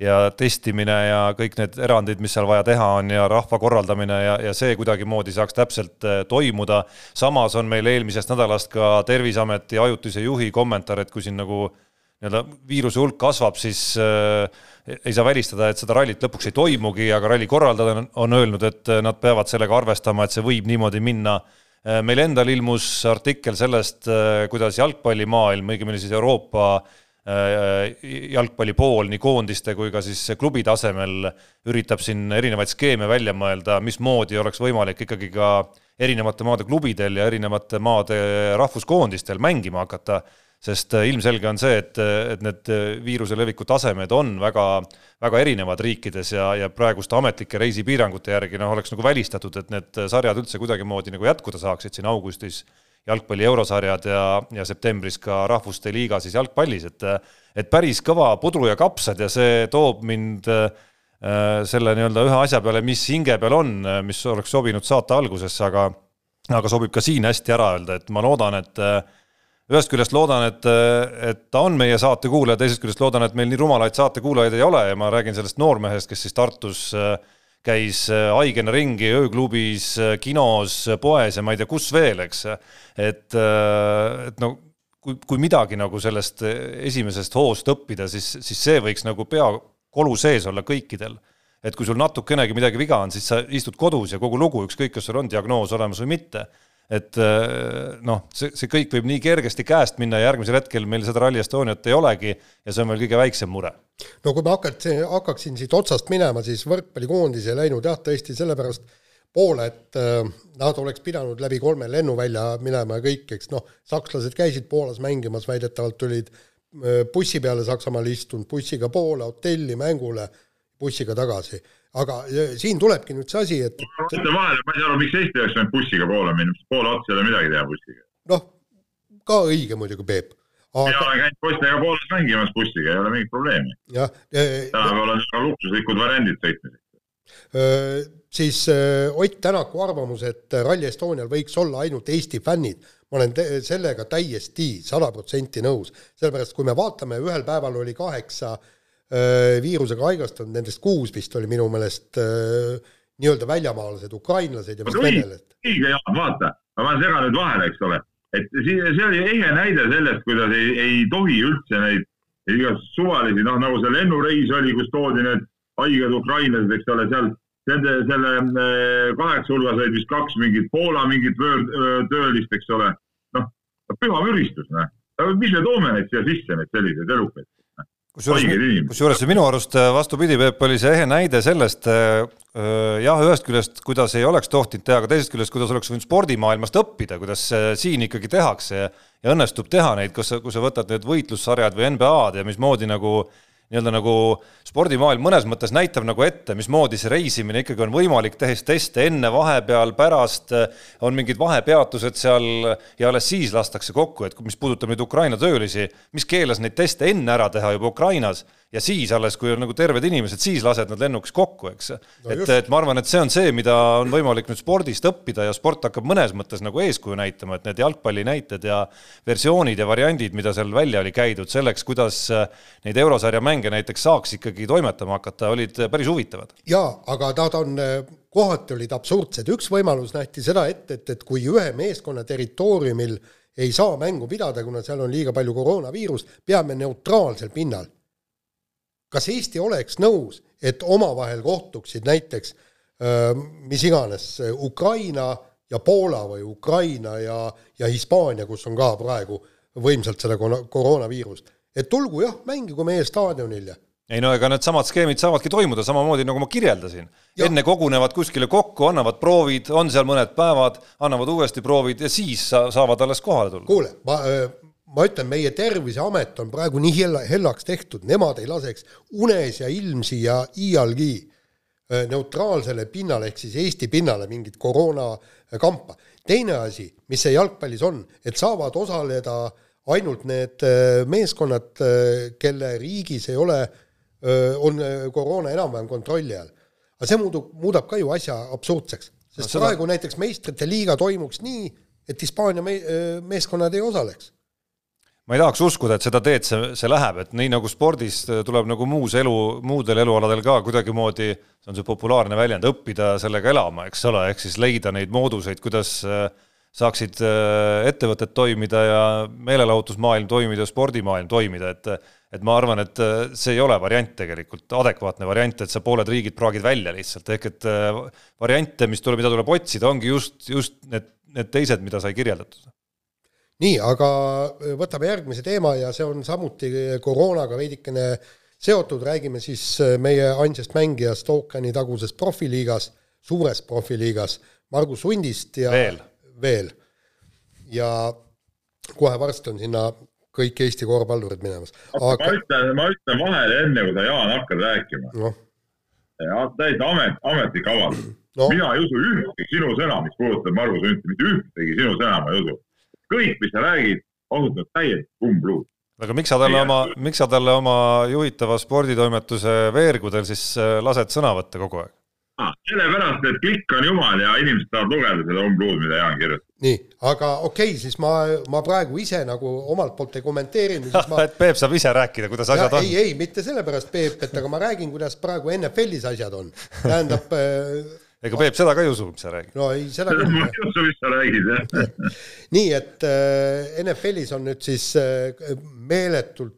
ja testimine ja kõik need erandid, mis seal vaja teha on ja rahva korraldamine ja, ja see kuidagimoodi saaks täpselt äh, toimuda. samas on meil eelmisest nädalast ka Terviseameti ajutise juhi kommentaar, et kui siin nagu äh, nii-öelda viiruse hulk kasvab, siis äh, ei saa välistada, et seda rallit lõpuks ei toimugi, aga ralli korraldaja on, on öelnud, et äh, nad peavad sellega arvestama, et see võib niimoodi minna äh,. meil endal ilmus artikkel sellest äh,, kuidas jalgpallimaailm, õigemini siis Euroopa äh, jalgpallipool nii koondiste kui ka siis klubi tasemel üritab siin erinevaid skeeme välja mõelda, mismoodi oleks võimalik ikkagi ka erinevate maade klubidel ja erinevate maade rahvuskoondistel mängima hakata sest äh, ilmselge on see, et, et need äh, viiruse leviku tasemed on väga, väga erinevad riikides ja, ja praeguste ametlike reisipiirangute järgi noh, oleks nagu välistatud, et need sarjad üldse kuidagimoodi nagu jätkuda saaksid siin augustis. Jalgpalli eurosarjad ja, ja septembris ka rahvuste liiga siis jalgpallis, et et päris kõva pudru ja kapsad ja see toob mind äh, selle nii-öelda ühe asja peale, mis hinge peal on, mis oleks sobinud saate algusesse, aga aga sobib ka siin hästi ära öelda, et ma loodan, et äh, ühest küljest loodan, et, et ta on meie saate kuulaja, teisest küljest loodan, et meil nii rumalaid saatekuulajaid ei ole ja ma räägin sellest noormehest, kes siis Tartus äh, käis äh, haigena ringi ööklubis, äh, kinos, poes ja ma ei tea, kus veel, eks. et, et no kui, kui midagi nagu sellest esimesest hoost õppida, siis, siis see võiks nagu pea kolu sees olla kõikidel. et kui sul natukenegi midagi viga on, siis sa istud kodus ja kogu lugu, ükskõik, kas sul on diagnoos olemas või mitte et äh, noh, see, see kõik võib nii kergesti käest minna ja järgmisel hetkel meil seda Rally Estoniat ei olegi ja see on veel kõige väiksem mure. no kui ma hakkad, hakkaksin siit otsast minema, siis võrkpallikoondis ei läinud jah, tõesti sellepärast poole, et äh, nad oleks pidanud läbi kolme lennuvälja minema ja kõik, eks noh, sakslased käisid Poolas mängimas, väidetavalt tulid bussi peale Saksamaal istunud, bussiga poole hotelli, mängule, bussiga tagasi. aga siin tulebki nüüd see asi, et. ütle vahele, ma ei saa aru, miks Eesti oleks läinud bussiga Poola minna, poole otsa ei ole midagi teha bussiga. noh, ka õige muidugi, Peep aga.... mina olen käinud poistega Poolas mängimas bussiga, ei ole mingit probleemi. jah. tänapäeval on ka luksuslikud variandid sõitmiseks siis Ott Tänaku arvamus, et Rally Estonial võiks olla ainult Eesti fännid, ma olen sellega täiesti sada protsenti nõus, sellepärast kui me vaatame, ühel päeval oli kaheksa öö, viirusega haigestunud, nendest kuus vist oli minu meelest nii-öelda väljamaalased, ukrainlased ja vist venelased. õige, Jaan, vaata, ma segan nüüd vahele, eks ole et see oli ehe näide sellest, kuidas ei, ei tohi üldse neid igast suvalisi, noh nagu see lennureis oli, kus toodi need haiged ukrainlased, eks ole, seal nende, selle eh, kaheksa hulgas olid vist kaks mingit Poola mingit töölist, eks ole. noh, püha müristus, noh. mis me toome neid siia sisse, neid selliseid elukaid kusjuures, kusjuures minu arust äh, vastupidi, Peep, oli see ehe näide sellest äh, äh, jah, ühest küljest, kuidas ei oleks tohtinud teha, aga teisest küljest, kuidas oleks võinud spordimaailmast õppida, kuidas siin ikkagi tehakse ja, õnnestub teha neid, sa, kui sa võtad need võitlussarjad või NBA-d ja mismoodi nagu äh, nii-öelda nagu spordimaailm mõnes mõttes näitab nagu ette, mismoodi see reisimine ikkagi on võimalik, tehes teste enne, vahepeal, pärast, on mingid vahepeatused seal ja alles siis lastakse kokku, et mis puudutab nüüd Ukraina töölisi, mis keelas neid teste enne ära teha juba Ukrainas ja siis alles, kui on nagu terved inimesed, siis lased nad lennuks kokku, eks no. et, et ma arvan, et see on see, mida on võimalik nüüd spordist õppida ja sport hakkab mõnes mõttes nagu eeskuju näitama, et need jalgpalli näited ja versioonid ja variandid, mida seal välja oli käidud selleks, kuidas neid eurosarja mänge näiteks saaks ikkagi toimetama hakata, olid päris huvitavad. jaa, aga nad on kohati olid absurdsed, üks võimalus nähti seda ette, et, et kui ühe meeskonna territooriumil ei saa mängu pidada, kuna seal on liiga palju koroonaviirust, peame neutraalsel pinnal kas Eesti oleks nõus, et omavahel kohtuksid näiteks mis iganes Ukraina ja Poola või Ukraina ja, ja Hispaania, kus on ka praegu võimsalt seda koroonaviirust, et tulgu jah, mängigu meie staadionil ja ei no ega needsamad skeemid saavadki toimuda samamoodi, nagu ma kirjeldasin. enne kogunevad kuskile kokku, annavad proovid, on seal mõned päevad, annavad uuesti proovid ja siis sa, saavad alles kohale tulla. kuule, ma ma ütlen, meie Terviseamet on praegu nii hella, hellaks tehtud, nemad ei laseks unes ja ilmsi ja iialgi äh, neutraalsele pinnale ehk siis Eesti pinnale mingit koroonakampa. teine asi, mis see jalgpallis on, et saavad osaleda ainult need äh, meeskonnad, äh, kelle riigis ei ole, on koroona enam-vähem kontrolli all. aga see muudab, muudab ka ju asja absurdseks, sest no, seda... praegu näiteks meistrite liiga toimuks nii, et Hispaania me meeskonnad ei osaleks ma ei tahaks uskuda, et seda teed see, see läheb, et nii nagu spordis tuleb nagu muus elu, muudel elualadel ka kuidagimoodi, see on see populaarne väljend, õppida sellega elama, eks ole, ehk siis leida neid mooduseid, kuidas äh, saaksid äh, ettevõtted toimida ja meelelahutusmaailm toimida, spordimaailm toimida, et et ma arvan, et äh, see ei ole variant tegelikult, adekvaatne variant, et sa pooled riigid praagid välja lihtsalt, ehk et variante, mis tuleb, mida tuleb otsida, ongi just, just need, need teised, mida sai kirjeldatud nii, aga äh, võtame järgmise teema ja see on samuti koroonaga veidikene seotud, räägime siis äh, meie ainsast mängijast ookeani taguses profiliigas, suures profiliigas, Margus Hundist ja veel, veel.. ja kohe varsti on sinna kõik Eesti korvpallurid minemas. aga ma ütlen, ma ütlen vahele enne, kui sa, Jaan, hakkad rääkima. No.. täiesti amet, ametlik avaldus no.. mina ei usu ühtegi sinu sõna, mis puudutab Margus Hunti, mitte ühtegi sinu sõna ma ei usu kõik, mis sa räägid, osutub täiesti umbluud. aga miks sa talle oma, miks sa talle oma juhitava sporditoimetuse veergudel siis äh, lased sõna võtta kogu aeg? Ah, sellepärast, et klikk on jumal ja inimesed tahavad lugeda seda umbluud, mida Jaan kirjutab. nii, aga okei okay,, siis ma, ma praegu ise nagu omalt poolt ei kommenteeri. Ma... et Peep saab ise rääkida, kuidas asjad ja, on. ei, ei, mitte sellepärast, Peep, et aga ma räägin, kuidas praegu NFL-is asjad on. tähendab äh, ega Peep seda ka ei usu, mis sa räägid? no ei, seda küll. ma ei usu, mis sa räägid, jah. nii, et äh, NFL-is on nüüd siis äh, meeletult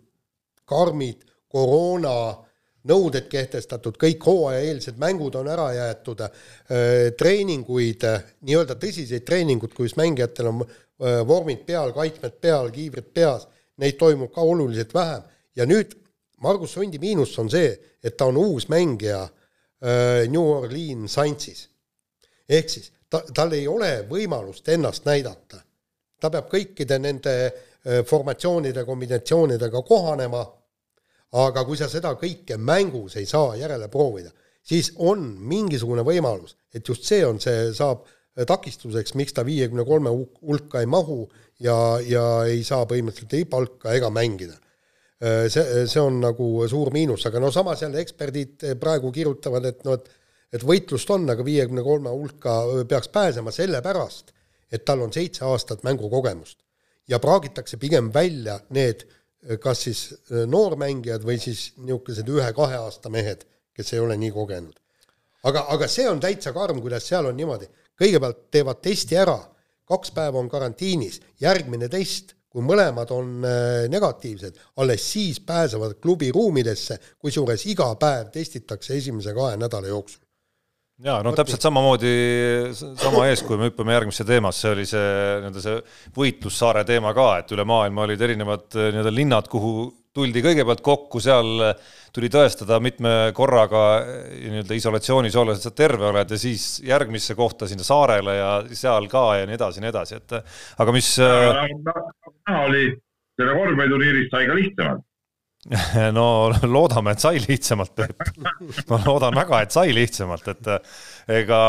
karmid koroona nõuded kehtestatud, kõik hooajaeelsed mängud on ära jäetud äh,, treeninguid äh,, nii-öelda tõsiseid treeninguid, kus mängijatel on äh, vormid peal, kaitsmed peal, kiivrid peas, neid toimub ka oluliselt vähem ja nüüd Margus Sundi miinus on see, et ta on uus mängija New Orleans Saintsis. ehk siis ta, tal ei ole võimalust ennast näidata. ta peab kõikide nende formatsioonide, kombinatsioonidega kohanema, aga kui sa seda kõike mängus ei saa järele proovida, siis on mingisugune võimalus, et just see on, see saab takistuseks, miks ta viiekümne kolme hulka ei mahu ja, ja ei saa põhimõtteliselt ei palka ega mängida. See, see on nagu suur miinus, aga no samas jälle eksperdid praegu kirjutavad, et noh, et et võitlust on, aga viiekümne kolme hulka peaks pääsema sellepärast, et tal on seitse aastat mängukogemust. ja praagitakse pigem välja need kas siis noormängijad või siis niisugused ühe-kahe aasta mehed, kes ei ole nii kogenud. aga, aga see on täitsa karm, kuidas seal on niimoodi, kõigepealt teevad testi ära, kaks päeva on karantiinis, järgmine test, kui mõlemad on negatiivsed, alles siis pääsevad klubi ruumidesse, kusjuures iga päev testitakse esimese kahe nädala jooksul. Jaa, no täpselt samamoodi, sama ees, kui me hüppame järgmisse teemasse, see oli see nii-öelda see võitlussaare teema ka, et üle maailma olid erinevad nii-öelda linnad, kuhu tuldi kõigepealt kokku, seal tuli tõestada mitme korraga nii-öelda isolatsioonis olles, et sa terve oled ja siis järgmisse kohta sinna saarele ja seal ka ja nii edasi ja nii edasi, et aga mis. näha oli, selle korvpalliturniirist sai ka lihtsamalt no loodame, et sai lihtsamalt, Peep. ma loodan väga, et sai lihtsamalt, et ega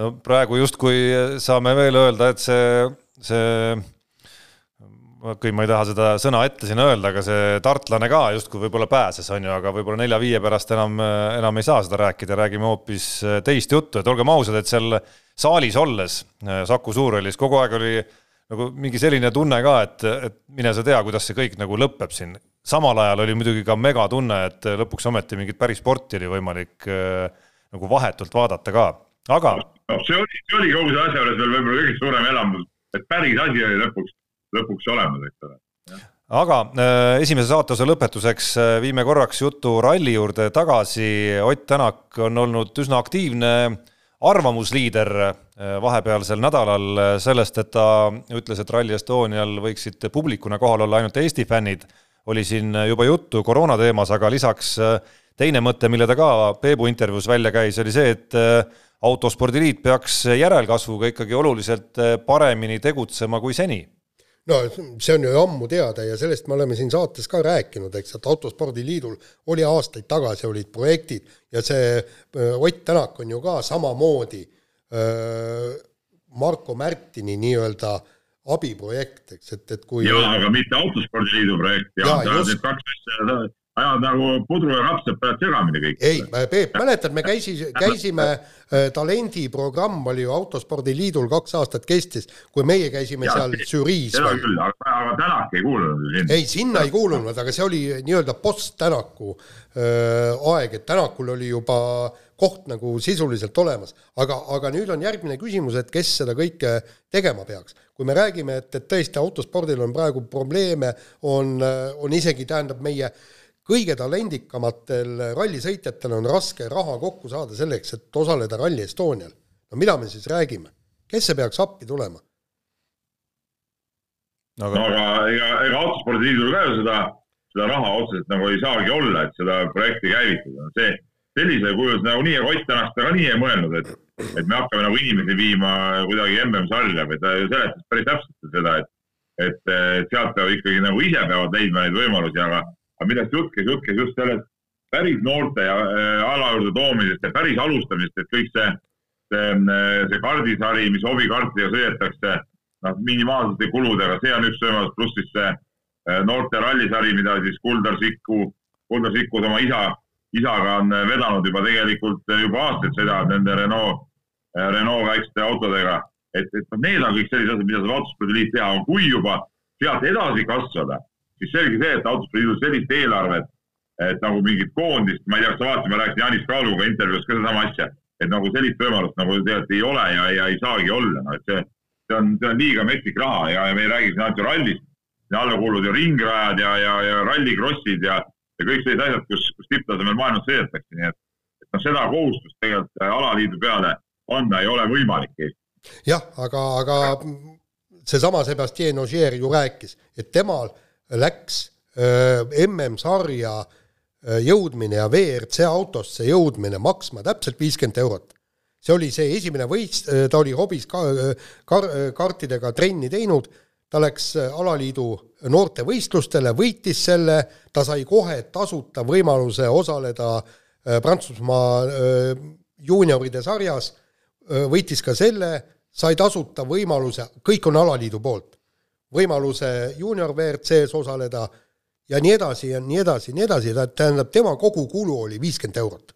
no praegu justkui saame veel öelda, et see, see okei, ma ei taha seda sõna ette siin öelda, aga see tartlane ka justkui võib-olla pääses, on ju, aga võib-olla nelja-viie pärast enam, enam ei saa seda rääkida, räägime hoopis teist juttu, et olgem ausad, et seal saalis olles Saku Suurhallis kogu aeg oli nagu mingi selline tunne ka, et, et mine sa tea, kuidas see kõik nagu lõpeb siin. samal ajal oli muidugi ka megatunne, et lõpuks ometi mingit päris sporti oli võimalik äh, nagu vahetult vaadata ka, aga no,. see oli, see oli kogu selle asja juures veel võib-olla kõige suurem elamus, et päris asi oli lõpuks lõpuks olemas, eks ole aga äh, esimese saateosa lõpetuseks äh, viime korraks jutu ralli juurde tagasi. Ott Tänak on olnud üsna aktiivne arvamusliider äh, vahepealsel nädalal sellest, et ta ütles, et Rally Estonial võiksid publikuna kohal olla ainult Eesti fännid. oli siin juba juttu koroona teemas, aga lisaks teine mõte, mille ta ka Peebu intervjuus välja käis, oli see, et autospordiliit peaks järelkasvuga ikkagi oluliselt paremini tegutsema kui seni no see on ju ammu teada ja sellest me oleme siin saates ka rääkinud, eks, et Autospordiliidul oli aastaid tagasi olid projektid ja see Ott Tänak on ju ka samamoodi öö, Marko Märtini nii-öelda abiprojekt, eks, et, et kui jaa, aga mitte Autospordiliidu projekt, jah, need kaks asja ajad nagu pudru ja rapsad peavad segamini kõik. ei, Peep, mäletad, me käisi, käisime äh,, talendiprogramm oli ju Autospordiliidul kaks aastat kestis, kui meie käisime ja, seal žüriis. seda küll, aga, aga Tänak ei kuulunud ju sinna. ei, sinna ei kuulunud, aga see oli nii-öelda post-Tänaku äh, aeg, et Tänakul oli juba koht nagu sisuliselt olemas, aga, aga nüüd on järgmine küsimus, et kes seda kõike tegema peaks. kui me räägime, et, et tõesti autospordil on praegu probleeme, on, on isegi, tähendab, meie äh, kõige talendikamatel rallisõitjatel on raske raha kokku saada selleks, et osaleda Rally Estonial. no mida me siis räägime, kes see peaks appi tulema? no aga, no, aga ega, ega autospordiliidul ka ju seda, seda raha otseselt nagu ei saagi olla, et seda projekti käivitada, see sellisel kujul nagunii, ega Ott Tänak seda ka nii ei mõelnud, et, et me hakkame nagu inimesi viima kuidagi MM-sarja või ta ju seletas päris täpselt seda, et, et sealt peavad ikkagi nagu ise peavad leidma neid võimalusi, aga aga millest jutt käis, jutt käis just sellest päris noorte ja äh, ala juurde toomisest ja päris alustamisest, et kõik see, see, äh, see kardisari, mis hobikaartidega sõidetakse, noh, minimaalsete kuludega, see on üks võimalus, pluss siis see äh, noorte rallisari, mida siis Kuldar Sikku, Kuldar Sikku oma isa, isaga on vedanud juba tegelikult juba aastaid, sõidavad nende Renault, Renault väikeste autodega. et, et noh, need on kõik sellised asjad, mida saab autospordiliit teha, kui juba sealt edasi kasvada siis selge see, et autospordiliidul sellist eelarvet, et nagu mingit koondist, ma ei tea, kas sa vaatasid, ma rääkisin Janis Kaaluga intervjuus ka sedasama asja, et nagu sellist võimalust nagu tegelikult ei ole ja, ja ei saagi olla, no et see, see on, see on liiga metsik raha ja, ja me ei räägi siin ainult ju rallist, sinna alla kuuluvad ju ringrajad ja, ja, ja rallikrossid ja, ja kõik sellised asjad, kus, kus tipptasemel maailmas sõidetakse, nii et, et noh, seda kohustust tegelikult alaliidu peale anda ei ole võimalik Eestis. jah, aga, aga seesama Sebastian Ogier ju rääkis, et temal läks MM-sarja jõudmine ja WRC autosse jõudmine maksma täpselt viiskümmend eurot. see oli see esimene võist, ta oli hobis ka, kar-, kartidega trenni teinud, ta läks alaliidu noortevõistlustele, võitis selle, ta sai kohe tasuta võimaluse osaleda Prantsusmaa juunioride sarjas, võitis ka selle, sai tasuta võimaluse, kõik on alaliidu poolt, võimaluse juunior WRC-s osaleda ja nii edasi ja nii edasi ja nii edasi, tähendab, tema kogukulu oli viiskümmend eurot.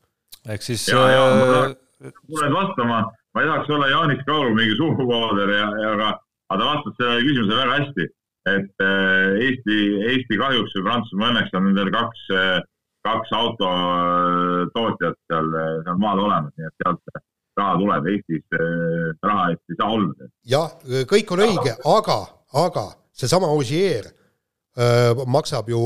ehk siis ja, ja ma tulen vastama, ma ei tahaks olla Jaanis Kaulu mingi suuvooder ja, ja aga, aga ta vastas sellele küsimusele väga hästi, et äh, Eesti, Eesti kahjuks või Prantsusmaa õnneks on nendel kaks, äh, kaks autotootjat seal, seal maal olemas, nii et sealt raha tuleb, Eestis äh, raha eest ei saa olla. jah, kõik on õige, aga, aga seesama Ogier maksab ju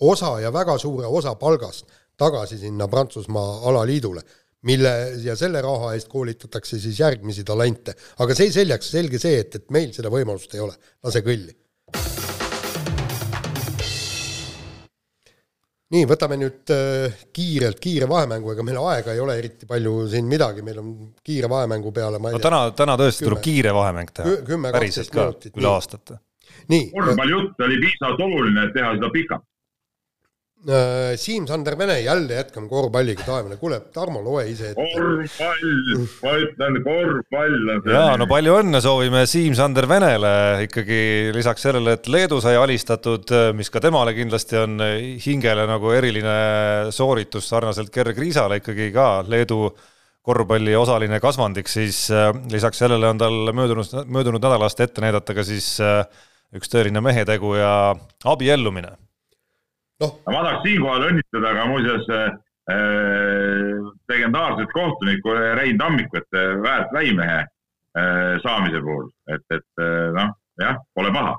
osa ja väga suure osa palgast tagasi sinna Prantsusmaa alaliidule, mille ja selle raha eest koolitatakse siis järgmisi talente. aga see seljaks, selge see, et, et meil seda võimalust ei ole, lase kõlli. Nii, võtame nüüd äh, kiirelt kiire vahemängu, ega meil aega ei ole eriti palju siin midagi, meil on kiire vahemängu peale, ma ei no, tea. täna, täna tõesti kümme, tuleb kiire vahemäng teha. päriselt ka, üle aastate korvpallijutt oli piisavalt oluline, et teha seda pikalt. Äh, Siim-Sander Vene, jälle jätkame korvpalliga, taevane, kuule, Tarmo, loe ise ette. korvpall, ma ütlen, korvpall jaa, no palju õnne soovime Siim-Sander Venele ikkagi lisaks sellele, et Leedu sai alistatud, mis ka temale kindlasti on hingele nagu eriline sooritus sarnaselt Gerg Riisale ikkagi ka Leedu korvpalli osaline kasvandik, siis äh, lisaks sellele on tal möödunud, möödunud nädalast ette näidata ka siis äh, üks tõeline mehetegu ja abiellumine. Noh, ma tahaks siinkohal õnnitleda ka muuseas äh, legendaarset kohtunikku Rein Tammikut väärt väimehe äh, saamise puhul, et, et äh, noh, jah, pole paha.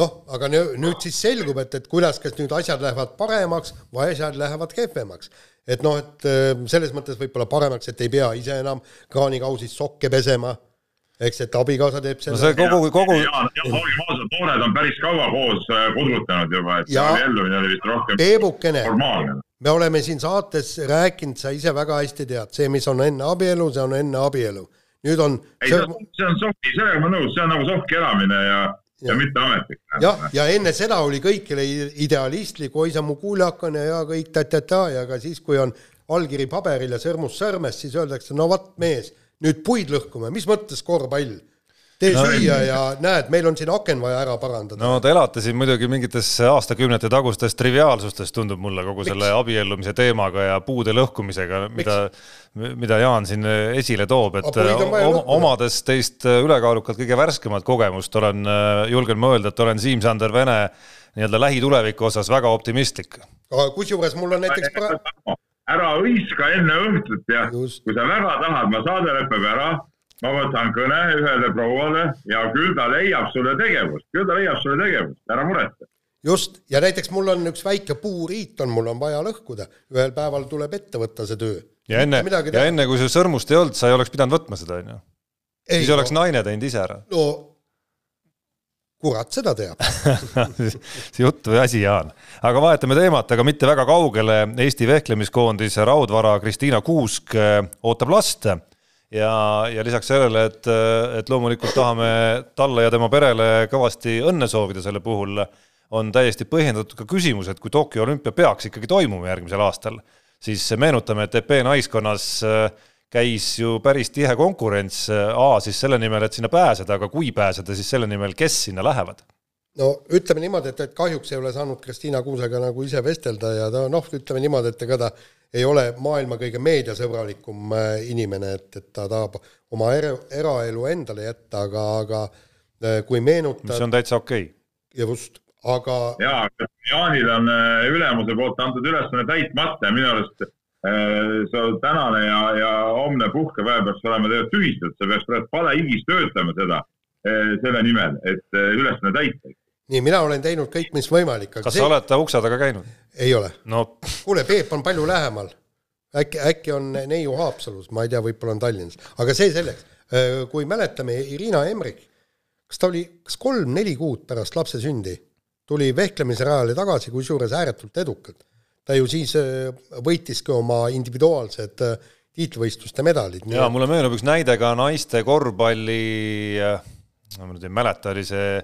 Noh, aga nüüd siis selgub, et, et kuidas, kas nüüd asjad lähevad paremaks või asjad lähevad kehvemaks. et noh, et äh, selles mõttes võib-olla paremaks, et ei pea ise enam kraanikausis sokke pesema eks, et abikaasa teeb selle no see kogu, kogu. ja, ja olgem ausad, noored on päris kaua koos äh, kudrutanud juba, et ja, see abiellumine oli vist rohkem Peebukene, formaalne. me oleme siin saates rääkinud, sa ise väga hästi tead, see, mis on enne abielu, see on enne abielu. nüüd on. ei, see on, see on sohki, sellega ma nõus, see on nagu sohki elamine ja, ja, ja mitte ametlik. jah, ja enne seda oli kõikile idealistlik, oi sa mu kuulakene ja kõik ta-ta-ta ja ka siis, kui on allkiri paberil ja sõrmus sõrmes, siis öeldakse, no vot mees nüüd puid lõhkume, mis mõttes korvpall? tee no, süüa ja näed, meil on siin aken vaja ära parandada. no te elate siin muidugi mingites aastakümnete tagustes triviaalsustes, tundub mulle kogu Miks? selle abiellumise teemaga ja puude lõhkumisega, mida, mida Jaan siin esile toob, et om, omades teist ülekaalukalt kõige värskemat kogemust, olen, julgen ma öelda, et olen Siim-Sander Vene nii-öelda lähituleviku osas väga optimistlik. kusjuures mul on näiteks pra ära hõiska enne õhtut ja Just. kui sa väga tahad, ma saade lõpeb ära, ma võtan kõne ühele prouale ja küll ta leiab sulle tegevust, küll ta leiab sulle tegevust, ära muretse. just, ja näiteks mul on üks väike puuriit on, mul on vaja lõhkuda, ühel päeval tuleb ette võtta see töö. ja enne, ja enne kui sul sõrmust ei olnud, sa ei oleks pidanud võtma seda, on ju. siis no, oleks naine teinud ise ära. no kurat seda teab see jutt või asi, Jaan. aga vahetame teemat, aga mitte väga kaugele. Eesti vehklemiskoondise raudvara Kristiina Kuusk äh, ootab last ja, ja lisaks sellele, et, et loomulikult tahame talle ja tema perele kõvasti õnne soovida selle puhul, on täiesti põhjendatud ka küsimus, et kui Tokyo olümpia peaks ikkagi toimuma järgmisel aastal, siis meenutame, et EP naiskonnas äh, käis ju päris tihe konkurents, A siis selle nimel, et sinna pääseda, aga kui pääseda, siis selle nimel, kes sinna lähevad? no ütleme niimoodi, et, et kahjuks ei ole saanud Kristiina Kuusega nagu ise vestelda ja ta noh, ütleme niimoodi, et ega ta ei ole maailma kõige meediasõbralikum äh, inimene, et, et ta tahab oma era, eraelu endale jätta, aga, aga äh, kui meenutada see on täitsa okei okay.. just, aga jaa, Jaanil on äh, ülemuse poolt antud ülesanne täitmata ja minu arust Äh, see tänane ja, ja homne puhkepäev peaks olema tegelikult tühistatud, sa peaks praegu palehigis töötama seda, äh, selle nimel, et äh, ülesanne täita. nii, mina olen teinud kõik, mis võimalik. kas see... sa oled ta ukse taga käinud? ei ole no.. kuule, Peep on palju lähemal. äkki, äkki on neiu Haapsalus, ma ei tea, võib-olla on Tallinnas, aga see selleks. kui mäletame, Irina Emrik, kas ta oli, kas kolm-neli kuud pärast lapse sündi tuli vehklemise rajale tagasi, kusjuures ääretult edukalt ta ju siis äh, võitiski oma individuaalsed äh, tiitlivõistluste medalid. jaa, mulle meenub üks näide ka naiste korvpalli, äh, ma nüüd ei mäleta, oli see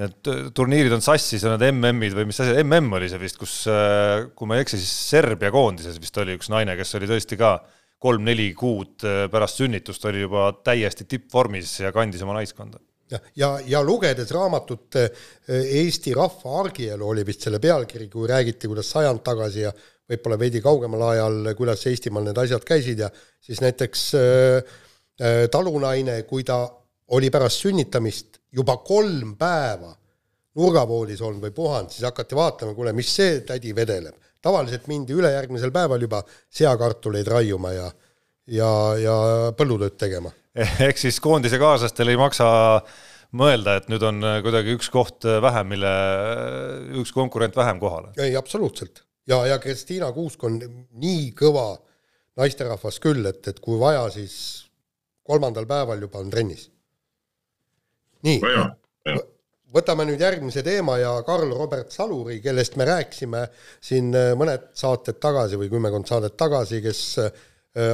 need turniirid on sassis ja need MM-id või mis asi, MM oli see vist, kus, kui ma ei eksi, siis Serbia koondises vist oli üks naine, kes oli tõesti ka kolm-neli kuud pärast sünnitust oli juba täiesti tippvormis ja kandis oma naiskonda ja, ja, ja lugedes raamatut Eesti rahva argielu oli vist selle pealkiri, kui räägiti, kuidas sajand tagasi ja võib-olla veidi kaugemal ajal, kuidas Eestimaal need asjad käisid ja siis näiteks äh, talunaine, kui ta oli pärast sünnitamist juba kolm päeva nurgavoolis olnud või puhanud, siis hakati vaatama, kuule, mis see tädi vedeleb. tavaliselt mindi ülejärgmisel päeval juba seakartuleid raiuma ja ja, ja põllutööd tegema. ehk siis koondise kaaslastel ei maksa mõelda, et nüüd on kuidagi üks koht vähem, mille, üks konkurent vähem kohal? ei, absoluutselt ja, ja Kristiina Kuusk on nii kõva naisterahvas küll, et, et kui vaja, siis kolmandal päeval juba on trennis. nii, võtame nüüd järgmise teema ja Karl Robert Saluri, kellest me rääkisime siin äh, mõned saated tagasi või kümmekond saadet tagasi, kes äh,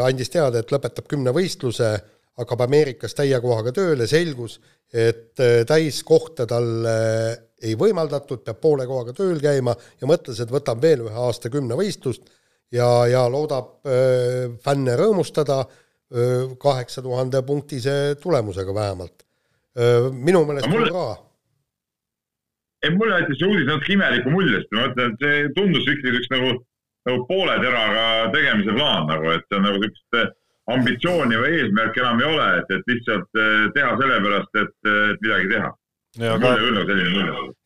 andis teada, et lõpetab kümnevõistluse, hakkab Ameerikas täie kohaga tööle, selgus, et äh, täiskohta talle ei võimaldatud, peab poole kohaga tööl käima ja mõtles, et võtab veel ühe aasta kümnevõistlust ja, ja loodab öö, fänne rõõmustada kaheksa tuhande punktise tulemusega vähemalt. minu meelest mulle... ka. ei, mulle jättis see uudis natuke imeliku mulje, sest ma mõtlen, et see tundus ikkagi üks nagu, nagu poole teraga tegemise plaan nagu, et see on nagu niisugust ambitsiooni või eesmärki enam ei ole, et, et lihtsalt teha sellepärast, et, et midagi teha ja aga,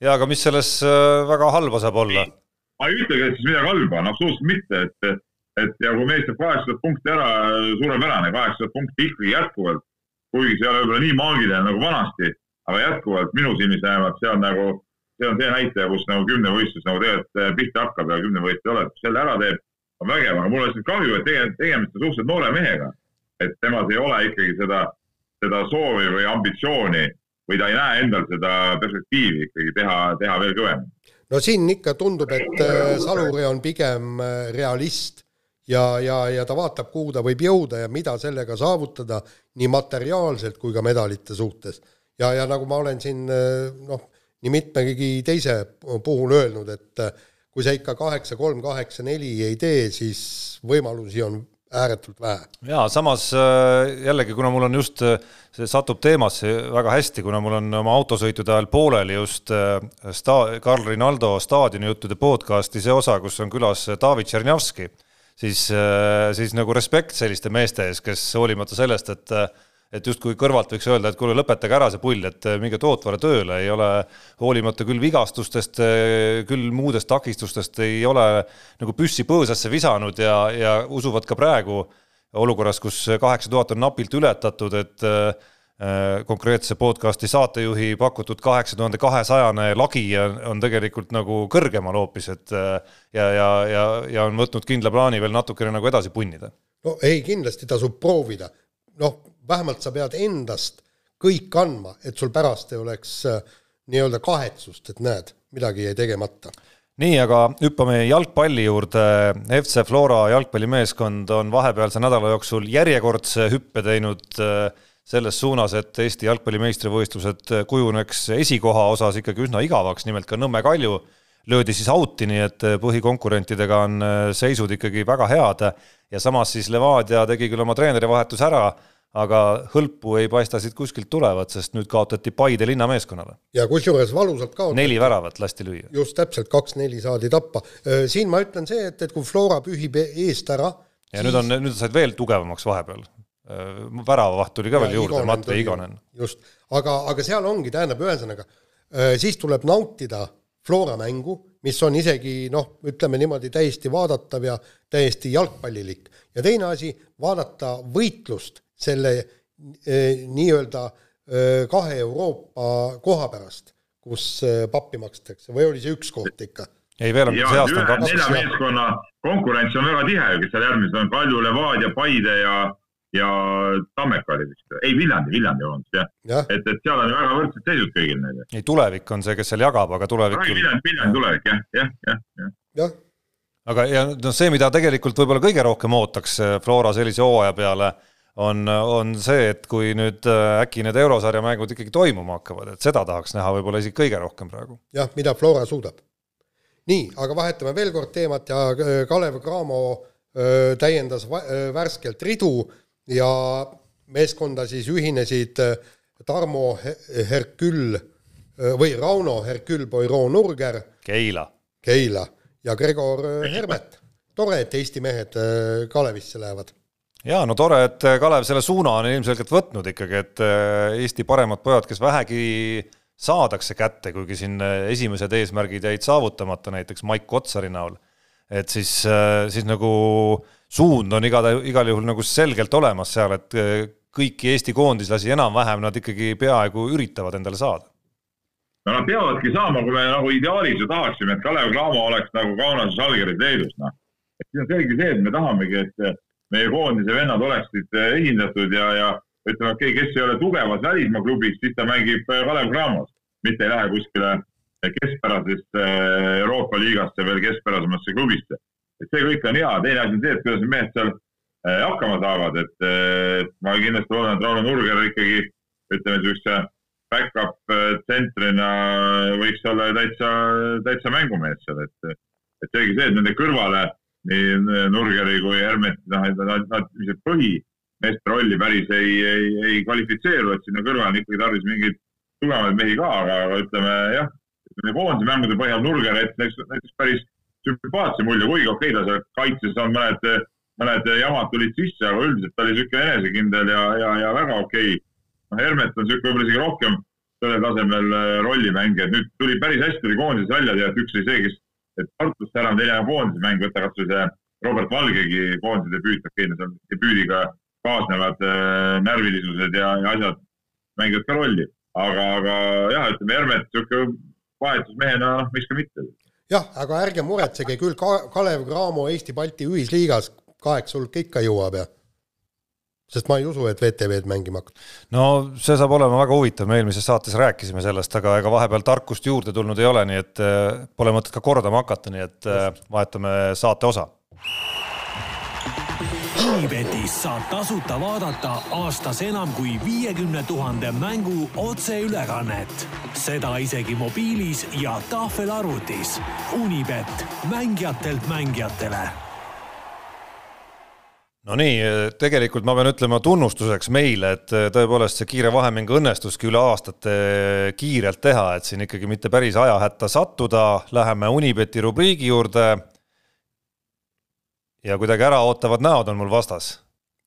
ja aga mis selles äh, väga halba saab olla? ma ei ütlegi, et siis midagi halba on, absoluutselt mitte, et, et ja kui mees teeb kaheksasada punkti ära, suurepärane, kaheksasada punkti ikkagi jätkuvalt, kuigi see ei ole võib-olla nii maagiline nagu vanasti, aga jätkuvalt minu silmis vähemalt see on nagu, see on see näitaja, kus nagu kümnevõistlus nagu tegelikult pihta hakkab ja kümnevõistlus ei ole, selle ära teeb, on vägev, aga mul on lihtsalt kahju, et tegelikult tegemist on suhteliselt noore mehega. et temas ei ole ikkagi seda, seda soovi või ambitsiooni või ta ei näe endal seda perspektiivi ikkagi teha, teha veel kõvemini. no siin ikka tundub, et äh, Saluri on pigem äh, realist ja, ja, ja ta vaatab, kuhu ta võib jõuda ja mida sellega saavutada nii materiaalselt kui ka medalite suhtes. ja, ja nagu ma olen siin äh, noh, nii mitmegi teise puhul öelnud, et kui sa ikka kaheksa, kolm, kaheksa, neli ei tee, siis võimalusi on ääretult vähe. jaa, samas jällegi, kuna mul on just see satub teemasse väga hästi, kuna mul on oma autosõitude ajal pooleli just äh, sta-, Carl Rinaldo staadionijuttude podcasti see osa, kus on külas David Tšernjavski, siis, äh, siis nagu respekt selliste meeste ees, kes hoolimata sellest, et et justkui kõrvalt võiks öelda, et kuule, lõpetage ära see pull, et minge tootvale tööle, ei ole hoolimata küll vigastustest, küll muudest takistustest, ei ole nagu püssi põõsasse visanud ja, ja usuvad ka praegu äh, olukorras, kus kaheksa tuhat on napilt ületatud, et äh, konkreetse podcasti saatejuhi pakutud kaheksa tuhande kahesajane lagi on, tegelikult nagu kõrgemal hoopis, et äh, ja, ja, ja, ja on võtnud kindla plaani veel natukene nagu edasi punnida. no ei, kindlasti tasub proovida. noh, vähemalt sa pead endast kõik andma, et sul pärast ei oleks äh, nii-öelda kahetsust, et näed, midagi jäi tegemata. Nii, aga hüppame jalgpalli juurde. FC Flora jalgpallimeeskond on vahepealse nädala jooksul järjekordse hüppe teinud äh, selles suunas, et Eesti jalgpalli meistrivõistlused kujuneks esikoha osas ikkagi üsna igavaks, nimelt ka Nõmme Kalju löödi siis out'i, nii et põhikonkurentidega on äh, seisud ikkagi väga head. Ja samas siis Levadia tegi küll oma treenerivahetuse ära aga hõlpu ei paista siit kuskilt tulevat, sest nüüd kaotati Paide linnameeskonnale. ja kusjuures valusalt kaotati. neli väravat lasti lüüa. just täpselt, kaks-neli saadi tappa. siin ma ütlen see, et, et kui Flora pühib e-, eest ära ja siis... nüüd on, nüüd said veel tugevamaks vahepeal. väravavaht tuli ka ja, veel juurde, Mate Igonen. just, aga, aga seal ongi, tähendab, ühesõnaga siis tuleb nautida Flora mängu, mis on isegi noh, ütleme niimoodi täiesti vaadatav ja täiesti jalgpallilik. ja teine asi, vaadata võitlust selle eh, nii-öelda eh, kahe Euroopa koha pärast, kus eh, pappi makstakse või oli see üks koht ikka? ei, veel on see aasta on kaks. nelja meeskonna konkurents on väga tihe ju, kes seal järgmised on, Kalju, Levadia, Paide ja, ja Tammeka oli vist, ei Viljandi, Viljandi vabandust jah ja.. et, et seal on väga võrdsed seisud kõigil neil. ei, tulevik on see, kes seal jagab, aga tulevik. Viljandi, Viljandi tulevik jah, jah, jah, jah. jah aga ja noh, see, mida tegelikult võib-olla kõige rohkem ootaks Flora sellise hooaja peale on, on see, et kui nüüd äh, äkki need eurosarja mängud ikkagi toimuma hakkavad, et seda tahaks näha võib-olla isegi kõige rohkem praegu. jah, mida Flora suudab. nii, aga vahetame veel kord teemat ja äh, Kalev Cramo öö, täiendas öö, värskelt ridu ja meeskonda siis ühinesid Tarmo Herkül või Rauno Herkül Poirot Nurger. Keila. Keila ja Gregor Hermet. tore, et Eesti mehed Kalevisse lähevad ja no tore, et äh, Kalev selle suuna on ilmselgelt võtnud ikkagi, et äh, Eesti paremad pojad, kes vähegi saadakse kätte, kuigi siin äh, esimesed eesmärgid jäid saavutamata, näiteks Maik Kotsari näol, et siis, siis nagu suund on igal, igal juhul nagu selgelt olemas seal, et kõiki Eesti koondislasi enam-vähem nad ikkagi peaaegu üritavad endale saada. no nad peavadki saama, kui me nagu ideaalis ju tahaksime, et Kalev Cramo oleks nagu Kaunases, Žalgiris, Leedus, noh. et siin on selge see, et me tahamegi, et meie koondise vennad oleksid eh, esindatud ja, ja ütleme, okei okay,, kes ei ole tugevas välismaa klubis, siis ta mängib eh, Kalev Cramos, mitte ei lähe kuskile keskpärasesse eh, Euroopa liigasse veel keskpärasemasse klubisse. et see kõik on hea, teine asi on see, et kuidas mehed seal hakkama saavad, et ma kindlasti loodan, et Rauno Nurger ikkagi ütleme niisuguse back-up tsentrina võiks olla täitsa, täitsa mängumees seal, et, et seegi see, et nende kõrvale nii Nurgeri kui Hermet, noh, et nad, nad ilmselt põhimeeste rolli päris ei, ei, ei kvalifitseeru, et sinna kõrvale on ikkagi tarvis mingeid tugevaid mehi ka, aga, aga ütleme jah, ütleme koondise mängude põhjal Nurger näiteks, näiteks päris sümpaatse mulje, kuigi okei okay,, ta seal kaitses on mõned, mõned jamad tulid sisse, aga üldiselt ta oli niisugune enesekindel ja, ja, ja väga okei. Okay.. noh, Hermet on niisugune võib-olla isegi rohkem sellel tasemel äh, rollimängija, et nüüd tuli päris hästi tuli koondises välja, tead, üks oli see, kes et Tartust ära on teine koondise mäng, võta kasvõi see Robert Valgegi koondise debüüt, okei okay,, seal debüüdiga kaasnevad äh, närvilisused ja, ja asjad mängivad ka rolli. aga, aga jah, ütleme Hermet niisugune vahetusmehena, miks ka mitte. jah, aga ärge muretsege küll ka, Kalev Cramo Eesti-Balti ühisliigas kaheksa hulka ikka jõuab ja sest ma ei usu, et VTV-d mängima hakkab. no see saab olema väga huvitav, me eelmises saates rääkisime sellest, aga ega vahepeal tarkust juurde tulnud ei ole, nii et äh, pole mõtet ka kordama hakata, nii et äh, vahetame saate osa. Unibetis saab tasuta vaadata aastas enam kui viiekümne tuhande mängu otseülekannet. seda isegi mobiilis ja tahvelarvutis. Unibet, mängijatelt mängijatele no nii, tegelikult ma pean ütlema tunnustuseks meile, et äh, tõepoolest see kiire vahemäng õnnestuski üle aastate kiirelt teha, et siin ikkagi mitte päris ajahätta sattuda, läheme Unibeti rubriigi juurde. ja kuidagi äraootavad näod on mul vastas.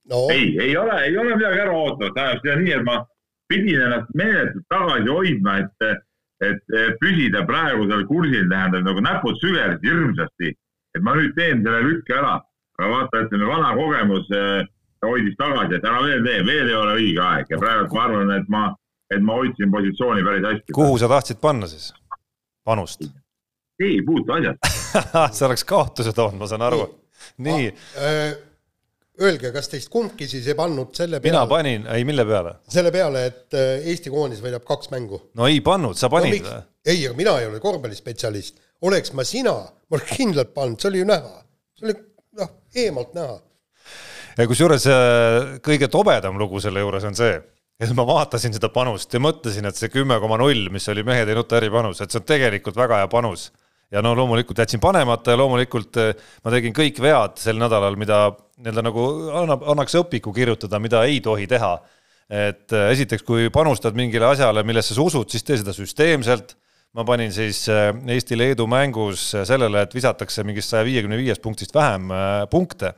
No.. ei, ei ole, ei ole midagi äraootavat, tähendab seda nii, et ma pidin ennast meeletult tagasi hoidma, et, et püsida praegusel kursil, tähendab nagu näpud sügelesid hirmsasti, et ma nüüd teen selle lükke ära aga vaata, ütleme vana kogemus äh, hoidis tagasi, et ära veel tee, veel ei ole õige aeg ja praegu ma arvan, et ma, et ma hoidsin positsiooni päris hästi. kuhu sa tahtsid panna siis, panust? ei puutu asjad see oleks kaotuse toonud, ma saan aru. nii. Äh, öelge, kas teist kumbki siis ei pannud selle peale? mina panin, ei mille peale? selle peale, et äh, Eesti koondis võidab kaks mängu. no ei pannud, sa panid või no,? ei, aga mina ei ole korvpallispetsialist. oleks ma sina, ma oleks kindlalt pannud, see oli ju näha. see oli eemalt näha. ja kusjuures äh, kõige tobedam lugu selle juures on see, et ma vaatasin seda panust ja mõtlesin, et see kümme koma null, mis oli mehed ei nuta äripanus, et see on tegelikult väga hea panus. ja no loomulikult jätsin panemata ja loomulikult äh, ma tegin kõik vead sel nädalal, mida nii-öelda nagu annab, annaks õpiku kirjutada, mida ei tohi teha. et äh, esiteks, kui panustad mingile asjale, millesse sa usud, siis tee seda süsteemselt ma panin siis äh, Eesti-Leedu mängus äh, sellele, et visatakse mingist saja viiekümne viiest punktist vähem äh, punkte.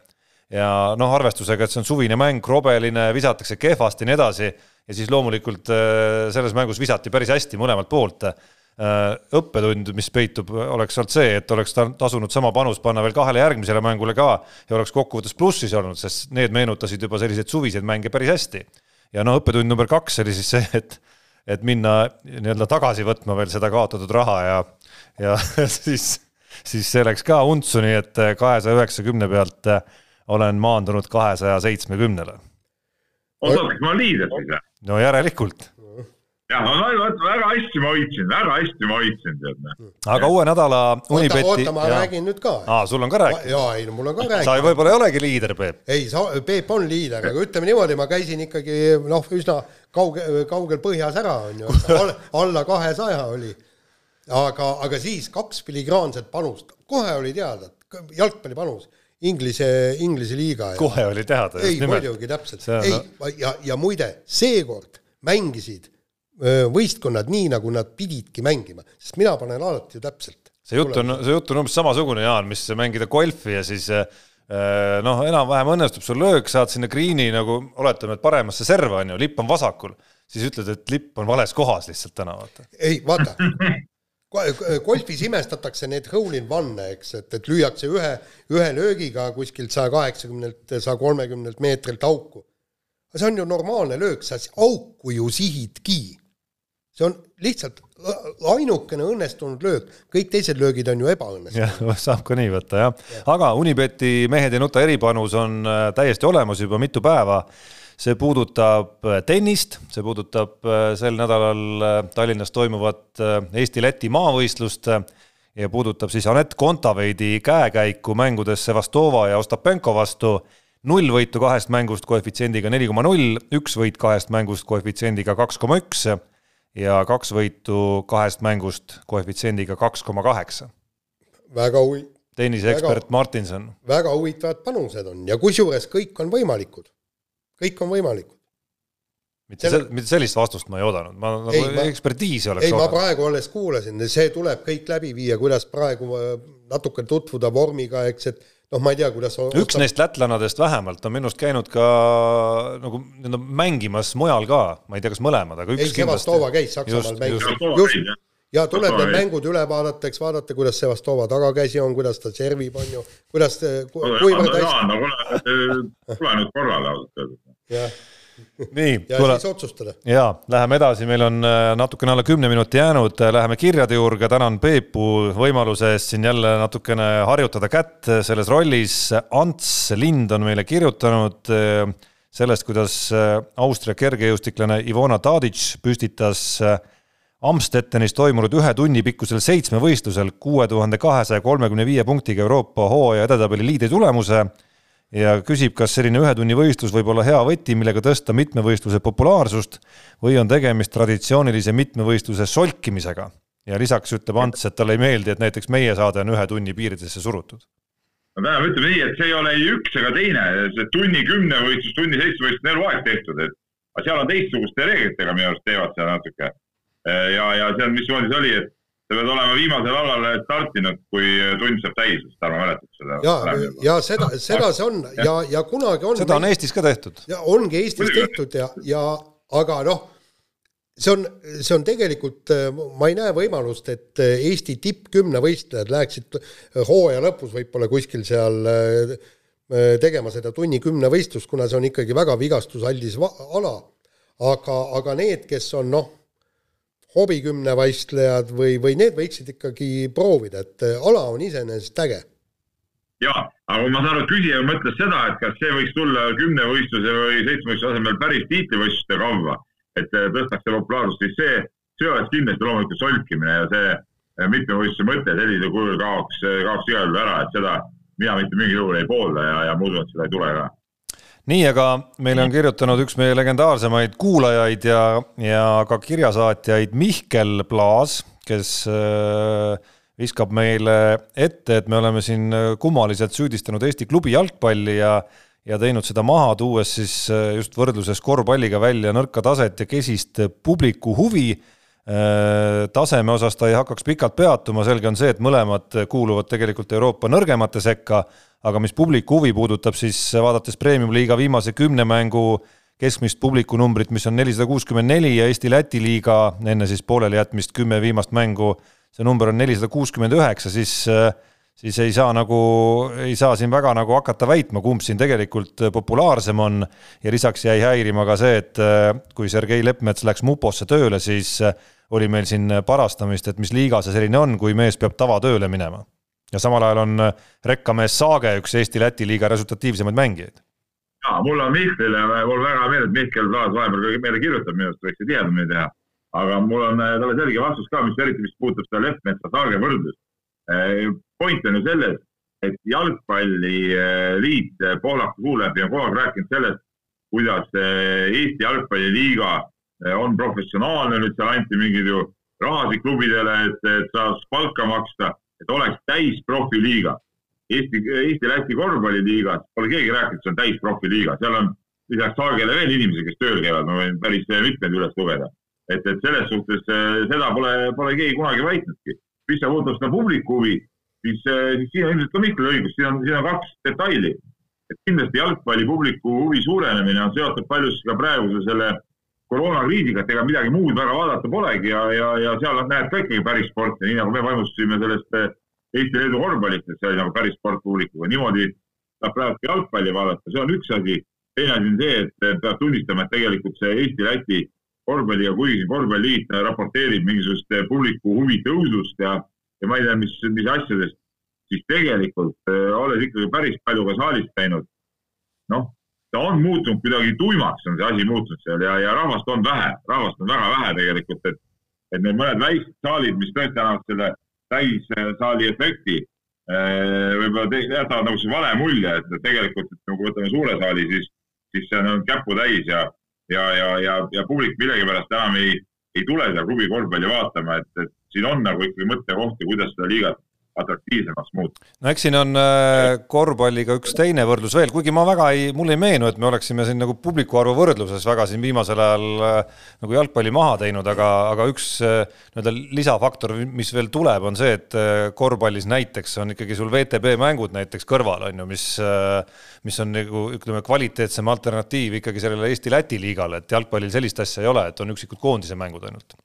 ja noh, arvestusega, et see on suvine mäng, krobeline, visatakse kehvasti ja nii edasi. ja siis loomulikult selles mängus visati päris hästi mõlemalt poolt. õppetund, mis peitub, oleks olnud see, et oleks tasunud sama panus panna veel kahele järgmisele mängule ka ja oleks kokkuvõttes plussis olnud, sest need meenutasid juba selliseid suviseid mänge päris hästi. ja no õppetund number kaks oli siis see, et et minna nii-öelda tagasi võtma veel seda kaotatud raha ja, ja siis, siis see läks ka untsu, nii et kahesaja üheksakümne pealt olen maandunud kahesaja seitsmekümnele. ma liider siis või? no järelikult. Jah, no vot väga hästi ma hoidsin, väga hästi ma hoidsin, tead. Aga uue nädala Unibeti. oota, ma ja. räägin nüüd ka. aa, sul on ka rääkida? jaa, ei no mul on ka rääkida. sa võib-olla ei olegi liider, Peep. ei, sa, Peep on liider, aga ütleme niimoodi, ma käisin ikkagi noh, üsna kauge, kaugel põhjas ära, on ju, alla kahesaja oli. aga, aga siis kaks filigraanset panust, kohe oli teada, jalgpallipanus Inglise, Inglise liiga. kohe oli teada. ei, muidugi täpselt, ei no. ja, ja muide, seekord mängisid võistkonnad nii, nagu nad pididki mängima, sest mina panen alati ju täpselt. see jutt on, see jutt on umbes samasugune, Jaan, mis mängida golfi ja siis noh, enam-vähem õnnestub sul löök, saad sinna green'i nagu oletame, et paremasse serva on ju, lipp on vasakul, siis ütled, et lipp on vales kohas lihtsalt täna, vaata. ei, vaata golfis imestatakse need hole in one'e, eks, et, et lüüakse ühe, ühe löögiga kuskilt saja kaheksakümnelt, saja kolmekümnelt meetrilt auku. see on ju normaalne löök, sa auku ju sihidki see on lihtsalt ainukene õnnestunud löök, kõik teised löögid on ju ebaõnnestunud. jah, saab ka nii võtta jah ja., aga Unibeti mehed ei nuta eripanus on äh, täiesti olemas juba mitu päeva. see puudutab äh, tennist, see puudutab äh, sel nädalal Tallinnas toimuvat Eesti-Läti maavõistlust ja puudutab siis Anett Kontaveidi käekäiku mängudes Sevastova ja Ostapenko vastu null võitu kahest mängust koefitsiendiga neli koma null, üks võit kahest mängust koefitsiendiga kaks koma üks ja kaks võitu kahest mängust koefitsiendiga kaks koma kaheksa. väga huvi-. tenniseekspert Martinson. väga huvitavad panused on ja kusjuures kõik on võimalikud. kõik on võimalikud. mitte Selle... mitte sellist vastust ma ei oodanud, ma nagu ei, ma... ekspertiisi oleks ei, ma praegu alles kuulasin, see tuleb kõik läbi viia, kuidas praegu äh, natuke tutvuda vormiga, eks, et noh, ma ei tea, kuidas üks ostab... neist lätlannadest vähemalt on minu arust käinud ka nagu nii-öelda mängimas mujal ka, ma ei tea, kas mõlemad, aga üks ei, Sevastova käis Saksamaal mängimas, ja tuleb need mängud üle vaadata, eks vaadata, kuidas Sevastova tagakäsi on, kuidas ta servib, on ju, kuidas kuivõrd hästi. tule nüüd korrale ausalt öeldes. jah nii, ja tule... siis otsustada. ja läheme edasi, meil on äh, natukene alla kümne minuti jäänud, läheme kirjade juurde, tänan Peepu võimaluse eest siin jälle natukene harjutada kätt selles rollis. Ants Lind on meile kirjutanud äh, sellest, kuidas äh, Austria kergejõustiklane Ivona Tadic püstitas Amstettenis toimunud ühe tunni pikkusel seitsmevõistlusel kuue tuhande kahesaja kolmekümne viie punktiga Euroopa hooaja edetabeli liidri tulemuse ja küsib, kas selline ühe tunni võistlus võib olla hea võti, millega tõsta mitmevõistluse populaarsust või on tegemist traditsioonilise mitmevõistluse solkimisega. ja lisaks ütleb Ants, et talle ei meeldi, et näiteks meie saade on ühe tunni piiridesse surutud. no tähendab, ütleme nii, et see ei ole ei üks ega teine, see tunni kümne võistlus, tunni seitsme võistlus on eluaeg tehtud, et aga seal on teistsuguste reeglitega minu arust teevad seal natuke. ja, ja see on, mismoodi see oli, et sa pead olema viimasel alal startinud, kui tund saab täis, vist Tarmo mäletab seda. ja, ja seda, seda see on ja, ja, kunagi on. seda on Eestis ka tehtud. ja ongi Eestis Muidugi. tehtud ja, ja aga noh, see on, see on tegelikult, ma ei näe võimalust, et Eesti tippkümne võistlejad läheksid hooaja lõpus võib-olla kuskil seal tegema seda tunni kümne võistlust, kuna see on ikkagi väga vigastusaldis ala. aga, aga need, kes on noh hobikümnevõistlejad või, või need võiksid ikkagi proovida, et äh, ala on iseenesest äge. jaa, aga ma saan aru, küsija mõtles seda, et kas see võiks tulla kümnevõistluse või seitsmevõistluse asemel päris tiitlivõistluste kavva, et äh, tõstaks see populaarsust, siis see, see oleks kindlasti loomulikult solkimine ja see äh, mitmevõistluse mõte sellisel kujul kaoks, kaoks igal juhul ära, et seda mina mitte mingil juhul ei poolda ja, ja ma usun, et seda ei tule ka nii, aga meile on kirjutanud üks meie legendaarsemaid kuulajaid ja, ja ka kirjasaatjaid Mihkel Plaas, kes äh, viskab meile ette, et me oleme siin kummaliselt süüdistanud Eesti klubi jalgpalli ja ja teinud seda maha, tuues siis äh, just võrdluses korvpalliga välja nõrka taset ja kesist publiku huvi. äh, taseme osas ta ei hakkaks pikalt peatuma, selge on see, et mõlemad kuuluvad tegelikult Euroopa nõrgemate sekka, aga mis publiku huvi puudutab, siis vaadates Premium-liiga viimase kümne mängu keskmist publiku numbrit, mis on nelisada kuuskümmend neli ja Eesti-Läti liiga enne siis poolelijätmist kümme viimast mängu, see number on nelisada kuuskümmend üheksa, siis siis ei saa nagu, ei saa siin väga nagu hakata väitma, kumb siin tegelikult populaarsem on. Ja lisaks jäi häirima ka see, et kui Sergei Leppmets läks Muposse tööle, siis oli meil siin parastamist, et mis liiga see selline on, kui mees peab tavatööle minema ja samal ajal on äh, rekkamees Saage üks Eesti-Läti liiga resultatiivsemaid mängijaid. ja mul on Mihklile, mul väga meeldib, Mihkel Klaas vahepeal meile kirjutab, minu arust võiks seda tihedamini teha. aga mul on talle selge vastus ka, mis eriti, mis puudutab seda Lehtmetsa Saage võrdlust. point on ju selles, et jalgpalliliit Pohlaku suu läbi on kogu aeg rääkinud sellest, kuidas Eesti Jalgpalliliiga on professionaalne, nüüd seal anti mingid ju rahasid klubidele, et, et saaks palka maksta, et oleks täisprofiliiga. Eesti, Eesti-Läti korvpalliliigas pole keegi rääkinud, see on täisprofiliiga, seal on lisaks Saagele veel inimesi, kes tööl käivad, ma võin päris mitmeid üles lugeda. et, et selles suhtes seda pole, pole keegi kunagi väitnudki. mis puudutab seda publiku huvi, siis, siis siin on ilmselt ka Mihkel õigus, siin on, siin on kaks detaili. et kindlasti jalgpalli publiku huvi suurenemine on seotud paljuski ka praeguse selle koroonakriisiga, et ega midagi muud väga vaadata polegi ja, ja, ja seal näed ka ikkagi päris sporti, nii nagu me vaimustusime sellest eh, Eesti-Leedu korvpallist, et see oli nagu päris sport publikuga, niimoodi saab praegu jalgpalli vaadata, see on üks asi. teine asi on see, et peab tunnistama, et tegelikult see Eesti-Läti korvpalli ja kuigi korvpalliliit raporteerib mingisugust eh, publiku huvi tõusust ja, ja ma ei tea, mis, mis asjadest, siis tegelikult olles ikkagi päris palju ka saalis käinud, noh, ta on muutunud kuidagi tuimaks, on see asi muutunud seal ja, ja rahvast on vähe, rahvast on väga vähe tegelikult, et, et need mõned väiksed saalid, mis tõesti annavad selle täissaali efekti, eh, võib-olla jätavad nagu see vale mulje, et tegelikult, et nagu võtame suure saali, siis, siis see on käputäis ja, ja, ja, ja, ja publik millegipärast enam ei, ei tule seda klubi korvpalli vaatama, et, et siin on nagu ikkagi mõttekohti, kuidas seda liigat atraktiivsemaks muuta. no eks siin on äh, korvpalliga üks teine võrdlus veel, kuigi ma väga ei, mulle ei meenu, et me oleksime siin nagu publiku arvu võrdluses väga siin viimasel ajal äh, nagu jalgpalli maha teinud, aga, aga üks äh, nii-öelda lisafaktor, mis veel tuleb, on see, et korvpallis näiteks on ikkagi sul VTB mängud näiteks kõrval, on ju, mis, mis on nagu ütleme, kvaliteetsem alternatiiv ikkagi sellele Eesti-Läti liigale, et jalgpallil sellist asja ei ole, et on üksikud koondise mängud ainult.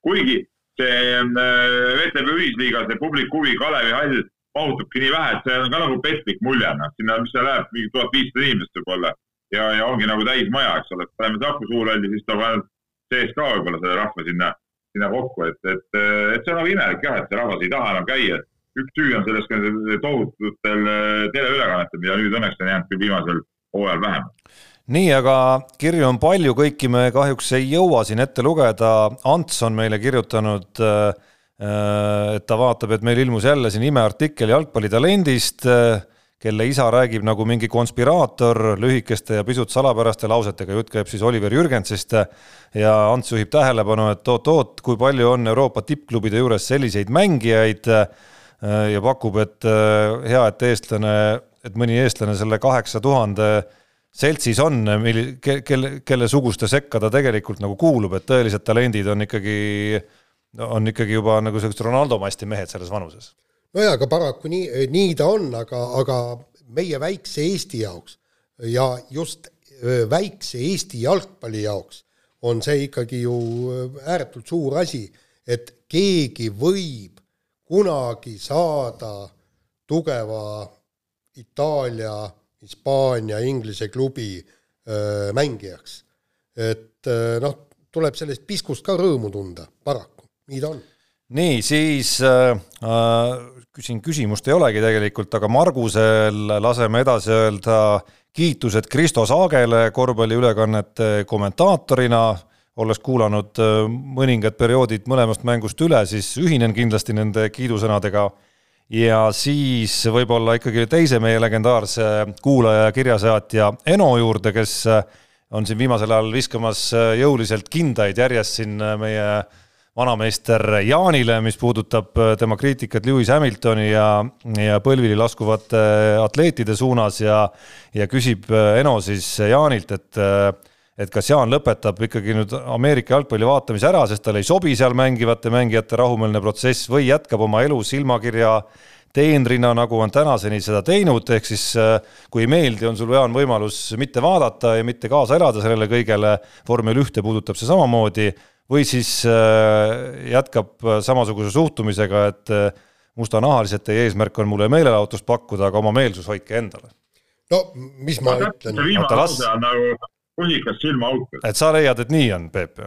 kuigi see äh, VTB ühisliiga, see publiku huvi, Kalevi hall mahutubki nii vähe, et see on ka nagu petlik mulje, noh, sinna, mis seal läheb, mingi tuhat viissada inimest võib-olla. Ja, ja ongi nagu täismaja, eks ole, et paneme Saku Suurhalli, siis toob ainult sees ka võib-olla selle rahva sinna, sinna kokku, et, et, et see on nagu imelik jah, et see rahvas ei taha enam käia. üks süü on selles ka tohututel äh, teleülekannetel, mida nüüd õnneks on jäänud küll viimasel hooajal vähemaks nii, aga kirju on palju, kõiki me kahjuks ei jõua siin ette lugeda. Ants on meile kirjutanud, äh, et ta vaatab, et meil ilmus jälle siin imeartikkel jalgpallitalendist, kelle isa räägib nagu mingi konspiraator lühikeste ja pisut salapäraste lausetega, jutt käib siis Oliver Jürgensist. ja Ants juhib tähelepanu, et oot-oot, kui palju on Euroopa tippklubide juures selliseid mängijaid ja pakub, et hea, et eestlane, et mõni eestlane selle kaheksa tuhande seltsis on, mil-, kelle, kelle suguste sekka ta tegelikult nagu kuulub, et tõelised talendid on ikkagi, on ikkagi juba nagu sellised Ronaldo-masti mehed selles vanuses. nojah, aga paraku nii, nii ta on, aga, aga meie väikse Eesti jaoks ja just väikse Eesti jalgpalli jaoks on see ikkagi ju ääretult suur asi, et keegi võib kunagi saada tugeva Itaalia Hispaania, Inglise klubi öö, mängijaks. et noh, tuleb sellest piskust ka rõõmu tunda, paraku, nii ta on. nii, siis äh, küsin, küsimust ei olegi tegelikult, aga Margusel laseme edasi öelda kiitused Kristo Saagele korvpalliülekannete kommentaatorina, olles kuulanud mõningad perioodid mõlemast mängust üle, siis ühinen kindlasti nende kiidusõnadega ja siis võib-olla ikkagi teise meie legendaarse kuulaja ja kirjasaatja Eno juurde, kes on siin viimasel ajal viskamas jõuliselt kindaid järjest siin meie vanameister Jaanile, mis puudutab tema kriitikat Lewis Hamiltoni ja, ja põlvili laskuvate atleetide suunas ja ja küsib Eno siis Jaanilt, et et kas Jaan lõpetab ikkagi nüüd Ameerika jalgpalli vaatamise ära, sest talle ei sobi seal mängivate mängijate rahumeelne protsess või jätkab oma elu silmakirja teenrina, nagu on tänaseni seda teinud, ehk siis äh, kui ei meeldi, on sul, Jaan, võimalus mitte vaadata ja mitte kaasa elada sellele kõigele, vormel ühte puudutab see samamoodi, või siis äh, jätkab samasuguse suhtumisega, et äh, mustanahalised, teie eesmärk on mulle meelelahutust pakkuda, aga oma meelsus hoidke endale. no mis ma ütlen? see viimane lause on nagu kusikas silmaauk. et sa leiad, et nii on, Peep?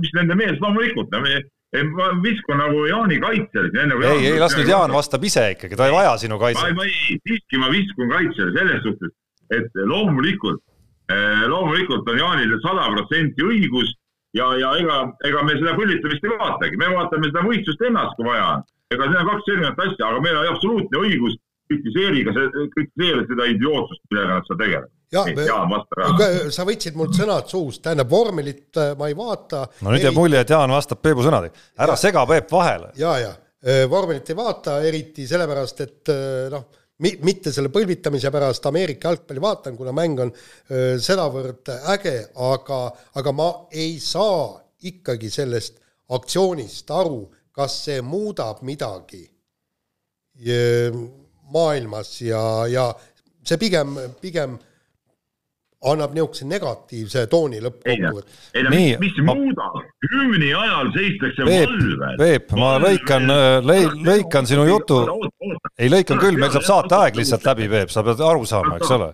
mis nende mees, loomulikult, ma viskun nagu Jaani kaitsele. Nagu ei, ei las nüüd Jaan vastab ise ikkagi, ta ei vaja sinu kaitset. ma ei, siiski ma viskun kaitsele selles suhtes, et loomulikult, eh, loomulikult on Jaanil sada protsenti õigus ja, ja ega, ega me seda põlvitamist ei vaatagi, me vaatame seda võistlust ennast, kui vaja on. ega need on kaks erinevat asja, aga meil on absoluutne õigus kritiseerida, kritiseerida seda idiootsust, millega nad seal tegelevad. Jah, sa võtsid mult sõnad suust, tähendab vormelit äh, ma ei vaata. no nüüd jääb mulje, et Jaan vastab Peebu sõnadega. ära ja. sega Peep vahele. ja, ja äh, vormelit ei vaata eriti sellepärast, et äh, noh mitte selle põlvitamise pärast Ameerika jalgpalli vaatan, kuna mäng on sedavõrd äge, aga, aga ma ei saa ikkagi sellest aktsioonist aru, kas see muudab midagi maailmas ja, ja see pigem, pigem annab niisuguse negatiivse tooni lõppkokkuvõttes. ei no mis, mis ma... muudab, hümni ajal seistakse valvel. Peep, ma lõikan, lõikan sinu jutu, ei lõikan küll, meil saab saateaeg lihtsalt läbi, Peep, sa pead aru saama, eks ole.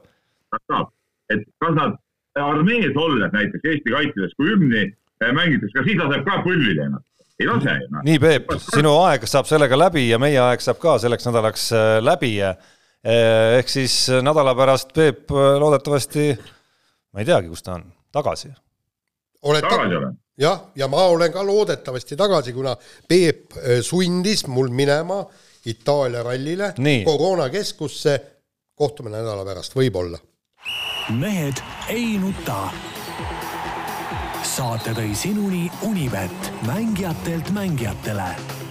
et kas nad armees olles näiteks Eesti kaitseväes, kui hümni eh, mängitakse, kas siis laseb ka põllile ennast? ei lase ju. nii, Peep, sinu aeg saab sellega läbi ja meie aeg saab ka selleks nädalaks eh, läbi ja eh, ehk siis nädala pärast Peep loodetavasti ma ei teagi, kus ta on, tagasi. oled tagasi olen? jah, ja ma olen ka loodetavasti tagasi, kuna Peep äh, sundis mul minema Itaalia rallile koroonakeskusse. kohtume nädala pärast, võib-olla. mehed ei nuta. saate tõi sinuni Unibet, mängijatelt mängijatele